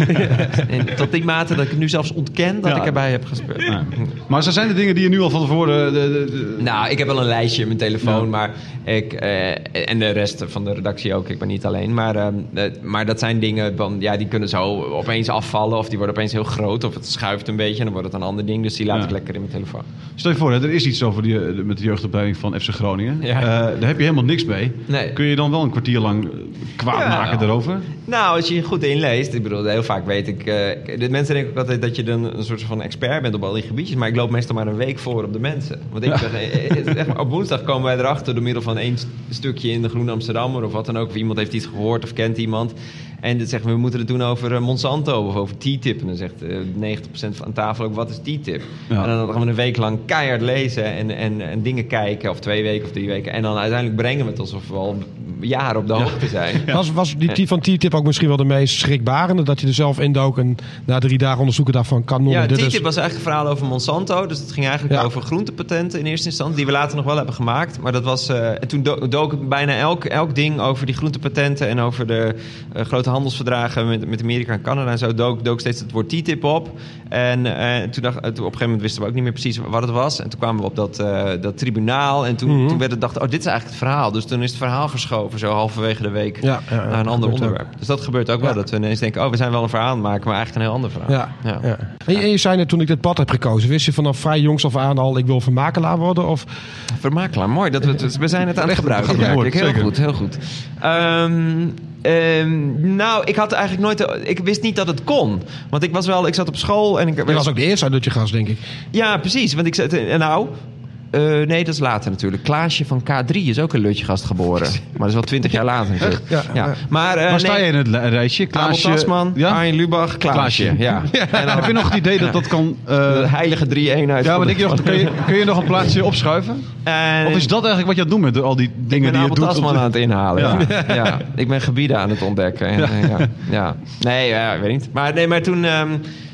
En tot die mate dat ik het nu zelfs ontken dat ik erbij heb gespeeld. Maar zijn de dingen die je nu al van tevoren... De, de, Nou, ik heb wel een lijstje in mijn telefoon, maar ik, eh, en de rest van de redactie ook, ik ben niet alleen. Maar, ehm, eh, maar dat zijn dingen, van, ja, die kunnen zo opeens afvallen of die worden opeens heel groot of het schuift een beetje en dan wordt het een ander ding. Dus die laat Ja. ik lekker in mijn telefoon. Stel je voor, hè, er is iets over die, eh, met de jeugdopleiding van FC Groningen. Ja. Eh, daar heb je helemaal niks mee. Nee. Kun je dan wel een kwartier lang kwaad Ja. maken daarover? Nou, als je je goed inleest, ik bedoel, heel vaak weet ik... eh, de mensen denken ook altijd dat je dan een soort van expert bent op al die gebiedjes. Maar ik loop meestal maar een week voor op de mensen. Want ik zeg, eh, zeg op woensdag komen wij erachter door middel van één st- stukje in de Groene Amsterdammer of wat dan ook. Of iemand heeft iets gehoord of kent iemand. En zeggen we, we moeten het doen over eh, Monsanto of over TTIP. En dan zegt eh, 90% van aan tafel ook, wat is TTIP? Ja. En dan gaan we een week lang keihard lezen en, en, en dingen kijken. Of twee weken of drie weken. En dan uiteindelijk brengen we het alsof we al jaren op de hoogte zijn. Was, was die van T-tip ook misschien wel de meest schrikbarende? Dat je er zelf indook en na drie dagen onderzoeken daarvan kan Ja, dit TTIP is- was eigenlijk een verhaal over Monsanto. Dus het ging eigenlijk Ja. over groentepatenten in eerste instantie. Die we later nog wel hebben gemaakt. Maar dat was, eh, en toen do- dook bijna elk, elk ding over die groentepatenten... en over de eh, grote handelsverdragen met, met Amerika en Canada en zo... Dook, dook steeds het woord TTIP op. En eh, toen, dacht, toen op een gegeven moment wisten we ook niet meer precies wat het was. En toen kwamen we op dat, eh, dat tribunaal. En toen, Mhm. toen werd het dacht, oh, dit is eigenlijk het verhaal. Dus toen is het verhaal verschoven, zo halverwege de week... Ja, ja, ja, naar een ander ook. onderwerp. Dus dat gebeurt ook wel. Dat we ineens denken, oh, we zijn wel een verhaal aan het maken... maar eigenlijk een heel ander verhaal. Ja, ja. En, je, en je zei net toen ik dit pad heb gekozen, wist je vanaf vrij jongs af aan al, ik wil vermakelaar worden? Of Vermakelaar, mooi. Dat we, we zijn het aan het gebruiken. Ja. Heel goed, heel goed. Ehm, ehm, nou, ik had eigenlijk nooit... Ik wist niet dat het kon. Want ik was wel... Ik zat op school en ik... je was ook de eerste uit dat je gast, denk ik. Ja, precies. Want ik zat... en Nou... eh, nee, dat is later natuurlijk. Klaasje van K3 is ook een Lutjegast geboren. Maar dat is wel twintig jaar later natuurlijk. Ja, Ja. ja. Maar, eh, Waar sta nee, je in het rijtje? Abel Klaasje- Tasman, Ja? Arjen Lubach, Klaasje. Ja. En dan Heb je nog het idee dat dat kan... eh, de heilige drie-eenheid. ja, maar de- denk je nog, kun, je, kun je nog een plaatsje opschuiven? En- Of is dat eigenlijk wat je aan het doen bent, al die Ik dingen ben die je Abel doet? Tasman op de- aan het inhalen. Ja. Ja. Ja. ik ben gebieden aan het ontdekken. En, eh, ja. Ja. Nee, ja, ik weet niet. Maar, nee, maar toen, ehm,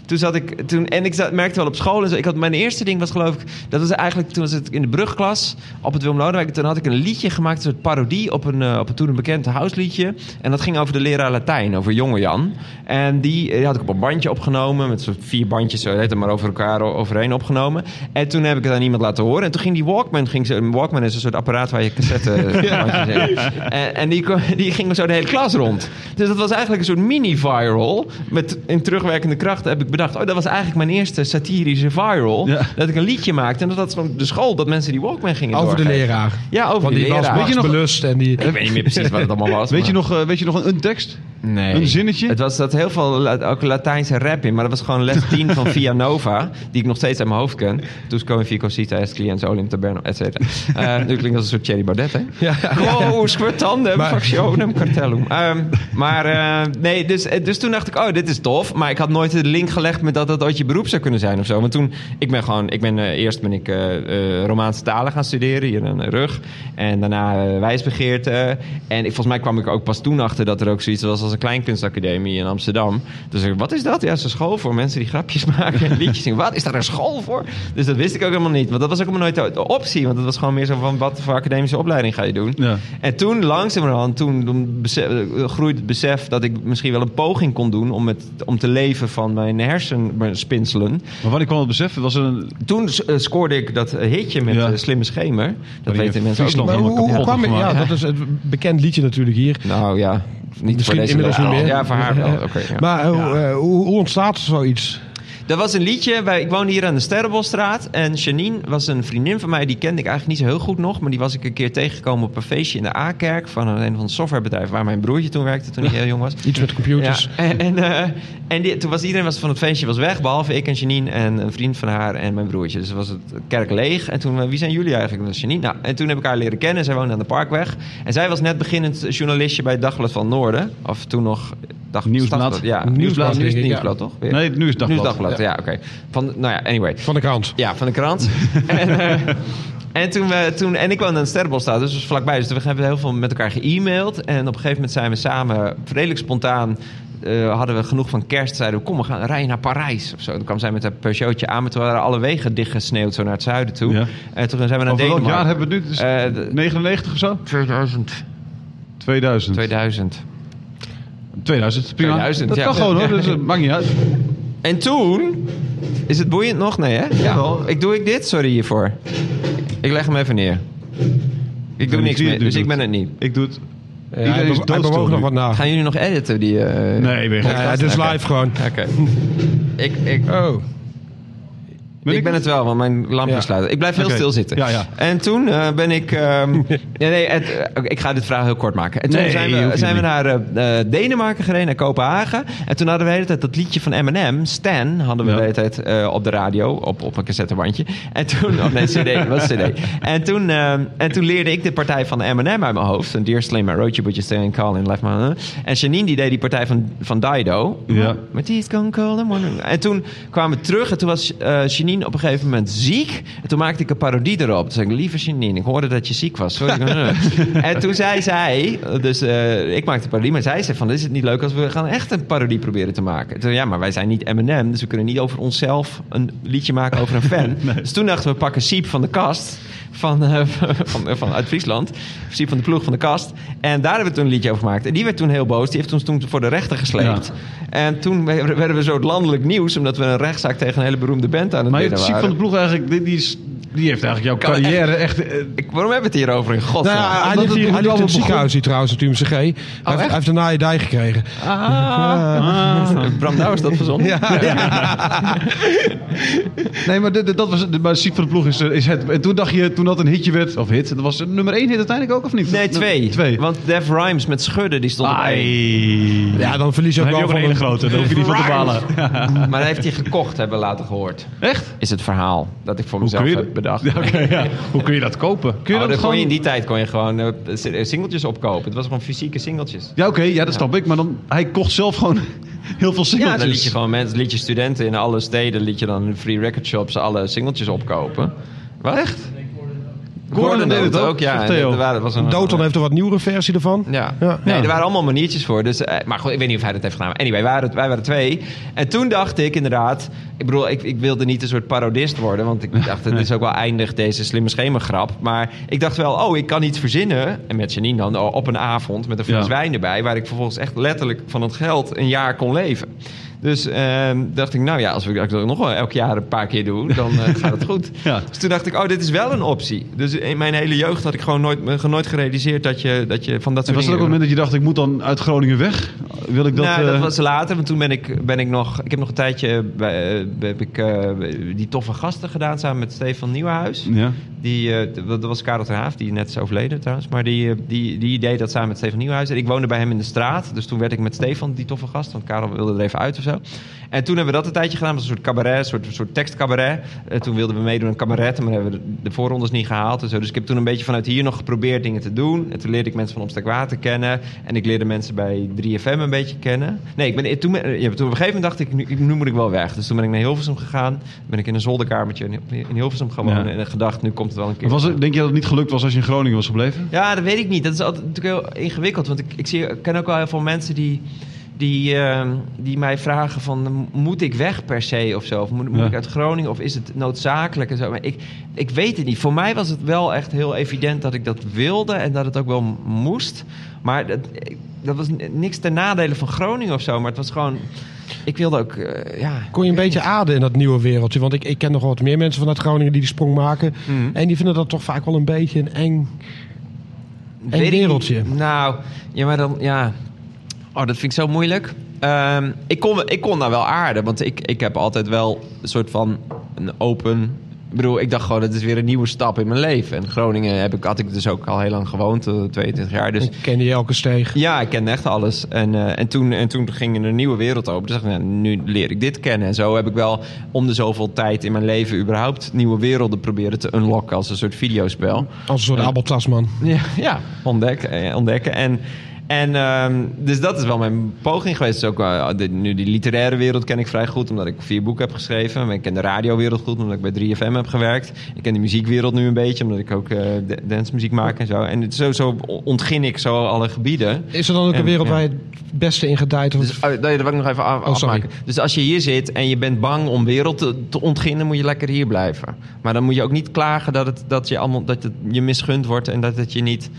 toen zat ik... Toen, en ik zat, merkte wel op school... En zo, ik had, mijn eerste ding was geloof ik... Dat was eigenlijk... Toen was het in de brugklas op het Willem Lodewijk. Toen had ik een liedje gemaakt. Een soort parodie op een, eh, op een toen een bekend huisliedje. En dat ging over de leraar Latijn. Over jonge Jan. En die, eh, had ik op een bandje opgenomen. Met soort vier bandjes. Zo heet het maar over elkaar overheen opgenomen. En toen heb ik het aan iemand laten horen. En toen ging die Walkman... Ging zo, een Walkman is een soort apparaat waar je cassette... in- en, en die, die ging zo de hele klas rond. Dus dat was eigenlijk een soort mini-viral. Met in terugwerkende kracht heb ik bedacht... oh, dat was eigenlijk mijn eerste satirische viral. Ja. Dat ik een liedje maakte. En dat was gewoon de school dat mensen die Walkman gingen Over de leraar. Ja, over Want die die was leraar. Max nog- belust en die... Ik weet niet meer precies wat het allemaal was. Weet je, nog, eh, weet je nog een, een tekst? Nee. Een zinnetje? Het was dat heel veel ook Latijnse rap in, maar dat was gewoon les 10 van Via Nova, die ik nog steeds uit mijn hoofd ken. Dus komen Fico Cita, est clients olim taberno, et cetera. Eh, nu klinkt als een soort Thierry Baudet, hè? Ja. Wow, squirtandem, Maar- factionem, cartellum. Ehm, maar eh, nee, dus, dus toen dacht ik, oh, dit is tof. Maar ik had nooit de link gelegd met dat dat ooit je beroep zou kunnen zijn of zo. Want toen, ik ben gewoon, ik ben, eh, eerst ben ik eh, Romaanse talen gaan studeren hier in de rug. En daarna wijsbegeerte. En ik, volgens mij kwam ik ook pas toen achter dat er ook zoiets was als een kleinkunstacademie in Amsterdam. Dus ik, wat is dat? Ja, is een school voor mensen die grapjes maken en liedjes zingen. Wat, is daar een school voor? Dus dat wist ik ook helemaal niet. Want dat was ook helemaal nooit de, optie. Want dat was gewoon meer zo van, wat voor academische opleiding ga je doen? Ja. En toen, langzamerhand, toen, toen groeide het besef dat ik misschien wel een poging kon doen om, het, om te leven van mijn hersenspinselen. Maar wanneer kwam het besef? Was er een... Toen eh, scoorde ik dat eh, hitje met Ja. eh, Slimme Schemer. Dat weten mensen ook nog. Helemaal hoe, kwam. Ja, dat is het bekend liedje natuurlijk hier. Nou ja, niet Misschien voor deze inmiddels niet wel. meer. Ja, voor haar wel. Oké, ja. Maar hoe, eh, hoe, hoe ontstaat zoiets? Dat was een liedje. Bij, ik woonde hier aan de Sterrenbosstraat. En Janine was een vriendin van mij. Die kende ik eigenlijk niet zo heel goed nog. Maar die was ik een keer tegengekomen op een feestje in de A-kerk. Van een, een van een softwarebedrijf waar mijn broertje toen werkte. Toen hij heel jong was. Iets met computers. Ja, en, en, eh, en die- toen was iedereen was van het feestje was weg. Behalve ik en Janine en een vriend van haar en mijn broertje. Dus was het kerk leeg. En toen, eh, wie zijn jullie eigenlijk? Dat was Janine. Nou, en toen heb ik haar leren kennen. Zij woonde aan de Parkweg. En zij was net beginnend journalistje bij het Dagblad van Noorden. Of toen nog... Dag, Nieuwsblad. Stadsblad, Ja, Nieuwsblad, Nieuwsblad. Nu is het Nieuwsblad, ja. toch? Weer? Nee, nu is het Dagblad. Nu is het Ja, oké. Van, nou ja, anyway. Van de krant. Ja, van de krant. en, eh, en, toen we, toen, en ik woonde aan de dus was vlakbij. Dus we hebben heel veel met elkaar ge-mailed. En op een gegeven moment zijn we samen, redelijk spontaan... eh, hadden we genoeg van kerst. Zeiden we, kom, we gaan rijden naar Parijs. Of zo. Toen kwam zij met een Peugeotje aan. Maar toen waren alle wegen dichtgesneeuwd zo naar het zuiden toe. Ja. En toen zijn we naar Over welk Denemarken. jaar hebben we nu? Dus Eh, de- 99 of zo? 2000. 2000. 2000. 2000, prima. 2000, dat ja. kan gewoon hoor, dus, het maakt niet uit. En toen... Is het boeiend nog? Nee, hè? Ja. Ik doe ik dit? Sorry hiervoor. Ik leg hem even neer. Ik doe niks meer, het dus ik ben het niet. Ik doe het. Ja, Iedereen hij is hij bewoog nog nu. wat na. Gaan jullie nog editen? Die, eh, Nee, gek. Ja, ja, dus Oké. live gewoon. Oké. ik, ik, Oh. Ben ik ik ben het wel, want mijn lampje Ja. sluit. Ik blijf heel Oké. stil zitten. Ja, ja. En toen eh, ben ik... ehm, ja, nee, het, eh, ik ga dit verhaal heel kort maken. En toen Nee, zijn we, zijn we naar eh, Denemarken gereden, naar Kopenhagen. En toen hadden we de hele tijd dat liedje van Eminem, Stan, hadden we de hele tijd op de radio, op, op een cassettebandje. En toen... Of nee, cd, was cd. En toen, ehm, en toen leerde ik de partij van Eminem uit mijn hoofd. Een Dear Slim, I wrote you, but you still ain't calling. Left my... En Janine die deed die partij van, van Dido. Ja. Met die is gone cold and wondering. En toen kwamen we terug en toen was eh Janine op een gegeven moment ziek. En toen maakte ik een parodie erop. Toen zei ik, lieve Janine, ik hoorde dat je ziek was. Sorry. en toen zei zij, dus eh, ik maakte een parodie, maar zij zei van, is het niet leuk als we gaan echt een parodie proberen te maken? Toen, ja, maar wij zijn niet Eminem, dus we kunnen niet over onszelf een liedje maken over een fan. Dus toen dachten we, we pakken Siep van de kast. Van, eh, van, van, uit Friesland. Siep van de ploeg van de kast. En daar hebben we toen een liedje over gemaakt. En die werd toen heel boos. Die heeft ons toen voor de rechter gesleept. En toen werden we zo het landelijk nieuws... omdat we een rechtszaak tegen een hele beroemde band aan het Maar Siep waren. van de Ploeg eigenlijk, die, die, is, die heeft eigenlijk jouw Kan carrière echt... eh, Ik, waarom hebben we het hier over in Nou godsnaam? ja, hij ligt het hier het ziekenhuis hier trouwens, op UMCG. Hij, heeft, hij heeft een naaie dij gekregen. Ah. Bram Douw is dat verzonnen? Nee, maar, dat was, maar Siep van de Ploeg is, is het. En toen dacht je, toen dat een hitje werd, of hit, dat was nummer één hit uiteindelijk ook, of niet? Nee, twee. Twee. Want Def Rhymes met Schudden, die stond op één. Ai. Ja, dan verlies je Dan ook wel ook een van hele grote, daar hoef je niet van te balen. Maar dat heeft hij gekocht, hebben we later gehoord. Echt? Is het verhaal dat ik voor mezelf je, heb bedacht. Ja, oké, ja. Hoe kun je dat kopen? Kun je Oh, dat dan kon je gewoon... in die tijd kon je gewoon eh, singeltjes opkopen. Het was gewoon fysieke singeltjes. Ja, oké, ja, dat snap ik. Maar dan, hij kocht zelf gewoon heel veel Ja, singeltjes. dan liet je gewoon mensen, liet je studenten in alle steden, liet je dan in free record shops alle singeltjes opkopen. Wat? Echt? Gordon, Gordon deed het ook, ja. er waren- was een, Doton heeft een wat nieuwere versie ervan. Ja. Ja. Nee, er waren allemaal maniertjes voor. Dus, eh, maar goed, ik weet niet of hij dat heeft gedaan. Anyway, wij waren, wij waren twee. En toen dacht ik inderdaad... Ik bedoel, ik, ik wilde niet een soort parodist worden. Want ik dacht, het is ook wel eindig deze slimme schemergrap. Maar ik dacht wel, oh, ik kan iets verzinnen. En met Janine dan, op een avond met een fles Ja. wijn erbij. Waar ik vervolgens echt letterlijk van het geld een jaar kon leven. Dus ehm, dacht ik, nou ja, als, we, als ik dat nog wel elk jaar een paar keer doe, dan eh, gaat het goed. Ja. Dus toen dacht ik, oh, dit is wel een optie. Dus in mijn hele jeugd had ik gewoon nooit, nooit gerealiseerd dat je, dat je van dat En soort was dat ook een moment dat je dacht, ik moet dan uit Groningen weg? Wil ik dat... nou, dat eh, was later, want toen ben ik, ben ik nog... Ik heb nog een tijdje bij, eh, heb ik, die toffe gasten gedaan samen met Stefan Nieuwenhuis. Ja. Die, dat was Karel ten Haaf, die net is overleden trouwens. Maar die, die, die deed dat samen met Stefan Nieuwenhuis. En ik woonde bij hem in de straat. Dus toen werd ik met Stefan die toffe gast. Want Karel wilde er even uit of zo. En toen hebben we dat een tijdje gedaan. Was een soort cabaret, een soort, een soort tekstcabaret. Eh, toen wilden we meedoen aan cabaret. Maar hebben we de, de voorrondes niet gehaald en zo. Dus ik heb toen een beetje vanuit hier nog geprobeerd dingen te doen. En toen leerde ik mensen van Omstek Water kennen. En ik leerde mensen bij 3FM een beetje kennen. Nee, ik ben, toen, ben- ja, toen op een gegeven moment dacht ik, nu, nu moet ik wel weg. Dus toen ben ik naar Hilversum gegaan. Ben ik in een zolderkamertje in, in Hilversum gaan wonen. Ja. En gedacht, nu komt het wel een keer. Was het, denk je dat het niet gelukt was als je in Groningen was gebleven? Ja, dat weet ik niet. Dat is altijd natuurlijk heel ingewikkeld. Want ik, ik, zie, ik ken ook wel heel veel mensen die, die, ehm, die mij vragen van... moet ik weg per se of zo? Of moet, moet Ja. ik uit Groningen? Of is het noodzakelijk? En zo. Maar ik, ik weet het niet. Voor mij was het wel echt heel evident dat ik dat wilde... en dat het ook wel moest. Maar dat, dat was niks ten nadele van Groningen of zo. Maar het was gewoon... Ik wilde ook... eh, ja, Kon je een beetje aarden in dat nieuwe wereldje? Want ik, ik ken nog wat meer mensen vanuit Groningen die die sprong maken. Mhm. En die vinden dat toch vaak wel een beetje een eng... Wereldje. Nou, ja, maar dan, ja. Oh, dat vind ik zo moeilijk. Ehm, ik, kon, ik kon daar wel aarden, want ik, ik heb altijd wel een soort van een open... Ik bedoel, ik dacht gewoon, het is weer een nieuwe stap in mijn leven. En Groningen heb ik, had ik dus ook al heel lang gewoond, eh, 22 jaar. Dus Ik kende je elke steeg. ja, ik kende echt alles. En, eh, en, toen, en toen ging er een nieuwe wereld open. Dus dacht ik, nou, nu leer ik dit kennen. En zo heb ik wel om de zoveel tijd in mijn leven... überhaupt nieuwe werelden proberen te unlocken als een soort videospel. Als een soort Abel Tasman. Ja, ja ontdekken, eh, ontdekken. En, en ehm, dus dat is wel mijn poging geweest. Dus ook, eh, de, nu die literaire wereld ken ik vrij goed, omdat ik vier boeken heb geschreven. Ik ken de radiowereld goed, omdat ik bij 3FM heb gewerkt. Ik ken de muziekwereld nu een beetje, omdat ik ook eh da- dancemuziek maak en zo. En zo, zo ontgin ik zo alle gebieden. Is er dan ook En, een wereld ja. waar je het beste in gedijt? Of- Dus, oh, dat wil ik nog even af- Oh, afmaken. Dus als je hier zit en je bent bang om wereld te, te ontginnen, moet je lekker hier blijven. Maar dan moet je ook niet klagen dat het, dat je, allemaal, dat het je misgund wordt en dat het je niet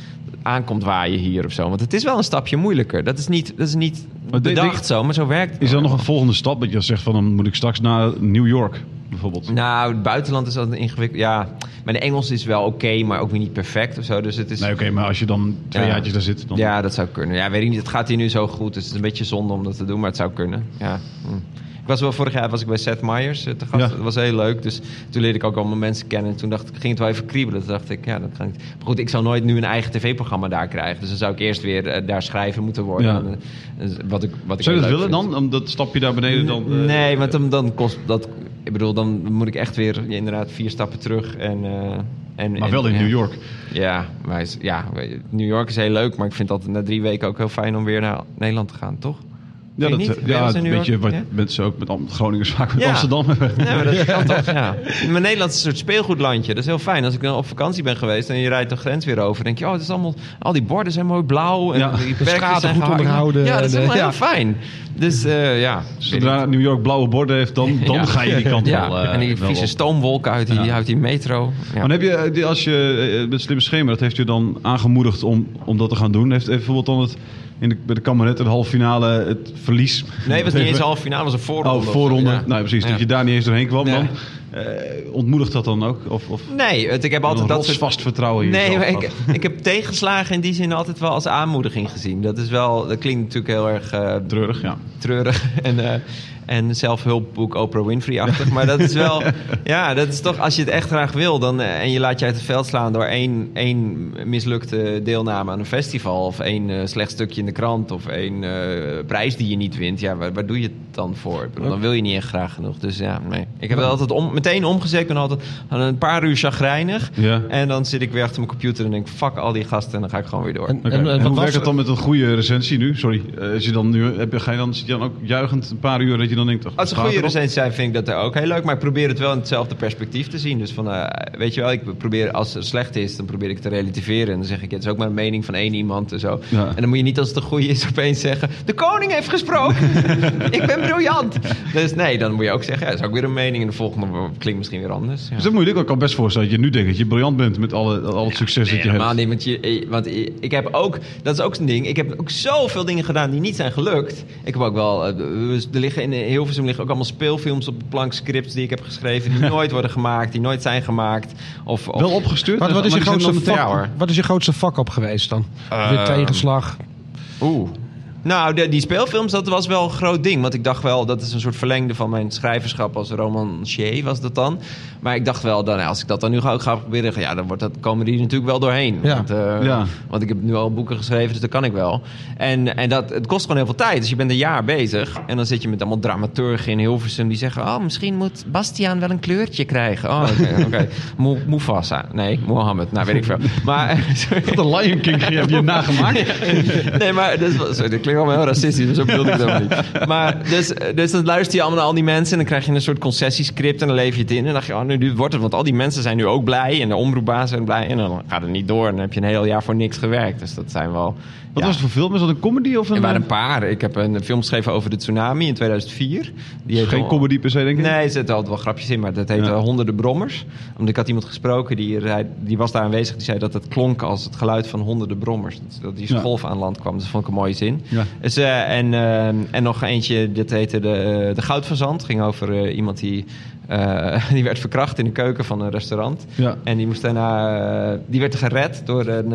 aankomt waaien hier of zo. Want het is wel een stapje moeilijker. Dat is niet, dat is niet Maar bedacht denk- zo, maar zo werkt het. Is er nog een volgende stap dat je zegt van dan moet ik straks naar New York bijvoorbeeld? Nou, het buitenland is altijd ingewikkeld. Ja, maar de Engels is wel oké, maar ook weer niet perfect of zo. Dus het is... Nee, oké, maar als je dan twee Ja. jaartjes daar zit, dan... Ja, dat zou kunnen. Ja, weet ik niet. Het gaat hier nu zo goed. Dus het is een beetje zonde om dat te doen, maar het zou kunnen. Ja. hm. Was wel vorig jaar was ik bij Seth Meyers eh, te gast. Ja. Dat was heel leuk. Dus toen leerde ik ook allemaal mensen kennen. En toen dacht ik, ging het wel even kriebelen. Toen dacht ik, ja, dat kan niet. Maar goed, ik zou nooit nu een eigen tv-programma daar krijgen. Dus dan zou ik eerst weer eh, daar schrijven moeten worden. Ja. En, eh, wat ik, wat ik Zou je dat willen vind. dan? Om dat stapje daar beneden dan... Nee, want dan, dan kost dat. Ik bedoel, dan moet ik echt weer ja, inderdaad vier stappen terug. En, en, Maar en- wel in. New York. Ja, maar is- ja, New York is heel leuk, maar ik vind dat na drie weken ook heel fijn om weer naar Nederland te gaan, toch? Ja, Vind dat, niet? Je ja een beetje wat Ja? mensen ook met Groningers vaak met Ja. Amsterdam hebben. Nee, maar dat kan toch, ja. Maar Nederland is een soort speelgoedlandje. Dat is heel fijn. Als ik dan op vakantie ben geweest en je rijdt de grens weer over, denk je, oh, het is allemaal, al die borden zijn mooi blauw. En Ja. die De straten goed onderhouden Ja, dat is en, helemaal eh, heel fijn. Dus eh, ja. Zodra New York blauwe borden heeft, dan, dan ga je die kant ja. wel, eh, en die vieze stoomwolken uit die, uit die metro. Ja. Maar heb je, eh, die- als je eh, met slimme schema, dat heeft je dan aangemoedigd om, om dat te gaan doen? Heeft, heeft bijvoorbeeld dan het, in de, bij de kamernet, de halve finale, het verlies? Nee, het was niet eens een halve finale, het was een voorronde. Oh, voorronde. Ja. Nou, precies. Dat je daar niet eens doorheen kwam dan. Eh, ontmoedigt dat dan ook? Of, of Nee, het, ik heb altijd dat soort... vast vertrouwen in Nee, ik, ik heb tegenslagen in die zin altijd wel als aanmoediging gezien. Dat is wel, dat klinkt natuurlijk heel erg eh, Treurig, ja. treurig en, eh, en zelfhulpboek Oprah Winfrey-achtig. Maar dat is wel, ja, dat is toch, als je het echt graag wil dan, en je laat je uit het veld slaan door één, één mislukte deelname aan een festival, of één slecht stukje in de krant, of één prijs die je niet wint, ja, waar, waar doe je het dan voor? Dan wil je niet echt graag genoeg. Dus ja, nee. Ik heb het altijd om, meteen omgezet. Ik ben altijd aan een paar uur chagrijnig. Ja. En dan zit ik weer achter mijn computer en denk fuck al die gasten en dan ga ik gewoon weer door. En- eh, hoe werkt het dan met een goede recensie nu? Sorry. Eh, als je dan nu, heb je, ga je dan, zit je dan ook juichend een paar uur dat je dan denkt... ach, Als ze gaat goede erop? recensies zijn, vind ik dat ook heel leuk. Maar ik probeer het wel in hetzelfde perspectief te zien. Dus van, eh, weet je wel, ik probeer, als het slecht is, dan probeer ik het te relativeren. En dan zeg ik, het is ook maar een mening van één iemand en zo. Ja. En dan moet je niet als het een goede is opeens zeggen, de koning heeft gesproken. ik ben briljant. Dus nee, dan moet je ook zeggen, ja, dat is ook weer een mening. En de volgende klinkt misschien weer anders. Ja. Is dat moeilijk? Ik kan best voorstellen dat je nu denkt dat je briljant bent met alle, al het succes Nee, dat je helemaal hebt. niet. Want, je, eh, want ik heb ook, dat is ook zo'n ding. Ik heb ook zoveel dingen gedaan die niet zijn gelukt. Ik heb ook wel, eh, er liggen in Hilversum liggen ook allemaal speelfilms op de plank, scripts die ik heb geschreven, die nooit worden gemaakt, die nooit zijn gemaakt. Of, of Wel opgestuurd? Wat, wat, is je grootste vak, wat is je grootste vak op geweest dan? Weer tegenslag. Oeh. Nou, de- die speelfilms, dat was wel een groot ding. Want ik dacht wel, dat is een soort verlengde van mijn schrijverschap als romancier, was dat dan. Maar ik dacht wel, dan, nou, als ik dat dan nu ga, ook ga proberen, ja, dan wordt dat, komen die natuurlijk wel doorheen. Ja. Want, eh, Ja. want ik heb nu al boeken geschreven, dus dat kan ik wel. En, en dat, het kost gewoon heel veel tijd. Dus je bent een jaar bezig. En dan zit je met allemaal dramaturgen in Hilversum die zeggen... oh, misschien moet Bastiaan wel een kleurtje krijgen. Oh, oké. Mo- Mufasa. Nee, Mohammed. Nou, weet ik veel. Maar... Wat een Lion King heb je nagemaakt? nee, maar dat, was, sorry, klinkt allemaal heel racistisch, maar zo bedoelde ik het helemaal niet. Maar dus, dus dan luister je allemaal naar al die mensen en dan krijg je een soort concessiescript en dan leef je het in. En dan dacht je, oh, nu nu wordt het, want al die mensen zijn nu ook blij en de omroepbazen zijn blij. En dan gaat het niet door en dan heb je een heel jaar voor niks gewerkt. Dus dat zijn wel... Wat ja. was het voor film? Is dat een comedy of een... Er waren eh, een paar. Ik heb een film geschreven over de tsunami in 2004. Die heeft Geen comedy per se, denk ik? Nee, er zitten altijd wel grapjes in, maar dat heet Ja. eh, Honderden Brommers. Omdat ik had iemand gesproken, die, die was daar aanwezig, die zei dat het klonk als het geluid van honderden brommers. Dat, die golf aan land kwam, dus dat vond ik een mooie zin. Ja. Dus, eh, en, eh, en nog eentje, dit heette de, eh, de Goudverzand. ging over iemand die, die werd verkracht in de keuken van een restaurant. Ja. En die, moest daarna, die werd gered door een,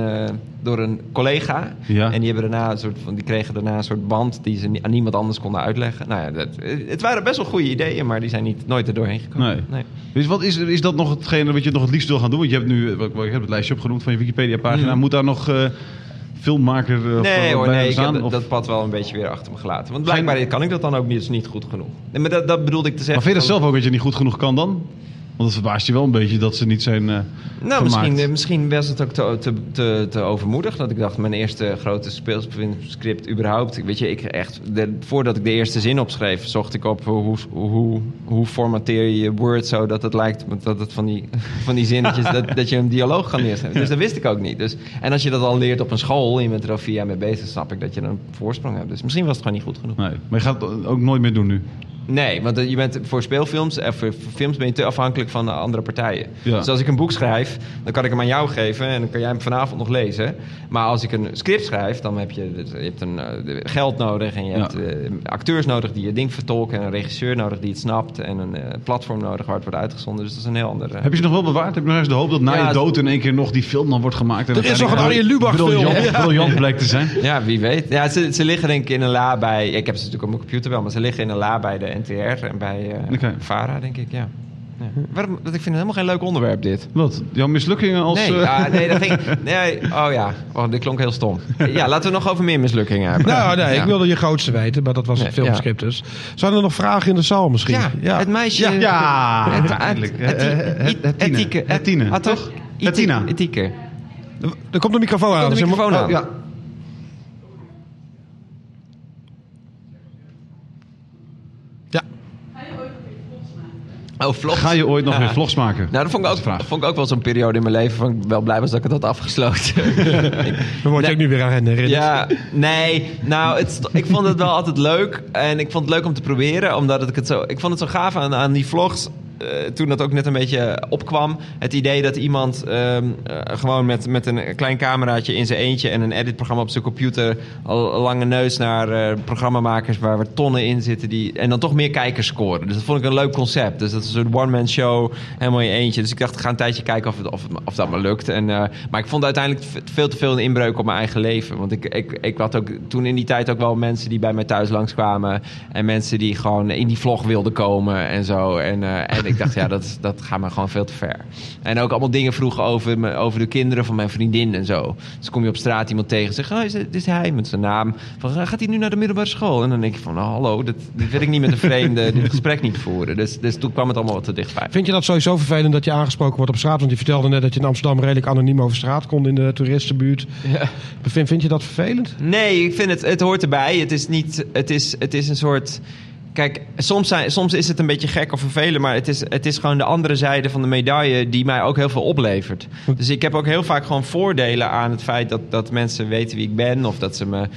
door een collega. Ja. En die, hebben daarna een soort van, die kregen daarna een soort band die ze aan niemand anders konden uitleggen. Nou ja, dat, het waren best wel goede ideeën, maar die zijn niet, nooit er doorheen gekomen. Nee. Dus wat is, is dat nog hetgene wat je nog het liefst wil gaan doen? Want je hebt nu, ik heb het lijstje opgenoemd van je Wikipedia-pagina. Mm. Moet daar nog filmmaker eh, Nee hoor, ik heb dat, Of- dat pad wel een beetje weer achter me gelaten. Want blijkbaar kan ik dat dan ook niet, is niet goed genoeg. Nee, maar dat, dat bedoelde ik te zeggen. maar vind je dat zelf ook dat je niet goed genoeg kan dan? Want het verbaast je wel een beetje dat ze niet zijn eh Nou, gemaakt. misschien, eh, misschien was het ook te, te, te, te overmoedig. Dat ik dacht, mijn eerste grote speelscript überhaupt. Weet je, ik echt, de- voordat ik de eerste zin opschreef, zocht ik op hoe, hoe, hoe formateer je je Word zo dat het lijkt dat het van die, van die zinnetjes, dat, dat je een dialoog kan neerzetten. Dus dat wist ik ook niet. Dus, en als je dat al leert op een school en je bent er al vier jaar mee bezig, snap ik dat je een voorsprong hebt. Dus misschien was het gewoon niet goed genoeg. Nee, maar je gaat het ook nooit meer doen nu. Nee, want eh, je bent voor speelfilms en voor voor films ben je te afhankelijk van de andere partijen. Ja. Dus als ik een boek schrijf, dan kan ik hem aan jou geven en dan kan jij hem vanavond nog lezen. Maar als ik een script schrijf, dan heb je, je hebt een, eh, geld nodig en je Ja. hebt eh, acteurs nodig die je ding vertolken en een regisseur nodig die het snapt en een eh, platform nodig waar het wordt uitgezonden. Dus dat is een heel ander. eh, Heb je ze nog wel bewaard? Heb je nog eens de hoop dat na Ja, je dood in één keer nog die film dan wordt gemaakt? En Er is nog een Arjen Lubach film. briljant, Ja. briljant blijkt te zijn. Ja, wie weet. Ja, ze, ze liggen denk ik in een la bij... Ik heb ze natuurlijk op mijn computer wel, maar ze liggen in een la bij de NTR en bij eh Oké. VARA, denk ik, ja. ja. Waarom, want ik vind het helemaal geen leuk onderwerp, dit. Wat? Jouw mislukkingen als... Nee, eh, ah, nee, dat ging... Nee, oh ja. Oh, dit klonk heel stom. Ja, laten we nog over meer mislukkingen hebben. Nou, nee, Ja. ik wilde je grootste weten, maar dat was Nee, het filmscript dus. Zijn er nog vragen in de zaal misschien? Ja, het meisje... Ja, het, eindelijk. Het. Etieke. Ah, toch? Etieke. Er komt een microfoon aan. Komt dus je moet- microfoon aan. Ja. Ja. Oh. Ga je ooit nog Ja. weer vlogs maken? Nou, dat vond ik, ook, dat vond ik ook wel zo'n periode in mijn leven van ik wel blij was dat ik het had afgesloten. Dan word je Nee. ook nu weer aan herinnerd. Ja, nee. Nou, het, ik vond het wel altijd leuk. En ik vond het leuk om te proberen. Omdat ik het zo... Ik vond het zo gaaf aan, aan die vlogs. Eh, toen dat ook net een beetje opkwam. Het idee dat iemand ehm, eh, gewoon met, met een klein cameraatje in zijn eentje... en een editprogramma op zijn computer... al lange neus naar eh, programmamakers waar er tonnen in zitten... Die, en dan toch meer kijkers scoren. Dus dat vond ik een leuk concept. Dus dat is een one-man show, helemaal in je eentje. Dus ik dacht, ik ga een tijdje kijken of, of, of dat me lukt. En, maar ik vond uiteindelijk veel te veel een inbreuk op mijn eigen leven. Want ik, ik, ik had ook toen in die tijd ook wel mensen die bij mij thuis langskwamen. En mensen die gewoon in die vlog wilden komen en zo. En, en ik dacht, ja, dat, dat gaat me gewoon veel te ver. En ook allemaal dingen vroegen over, me, over de kinderen van mijn vriendin en zo. Dus kom je op straat iemand tegen en zegt, oh, is dit is hij met zijn naam. Van, gaat hij nu naar de middelbare school? En dan denk ik van, nou, hallo, dit, dit wil ik niet met een vreemde dit gesprek niet voeren. Dus, dus toen kwam het allemaal wat te dichtbij. Vind je dat sowieso vervelend dat je aangesproken wordt op straat? Want je vertelde net dat je in Amsterdam redelijk anoniem over straat kon in de toeristenbuurt. Vind, vind je dat vervelend? Nee, ik vind het, het hoort erbij. Het is niet, het is, het is een soort. Kijk, soms, zijn, soms is het een beetje gek of vervelend, maar het is, het is gewoon de andere zijde van de medaille die mij ook heel veel oplevert. Dus ik heb ook heel vaak gewoon voordelen aan het feit dat, dat mensen weten wie ik ben. Of dat ze me.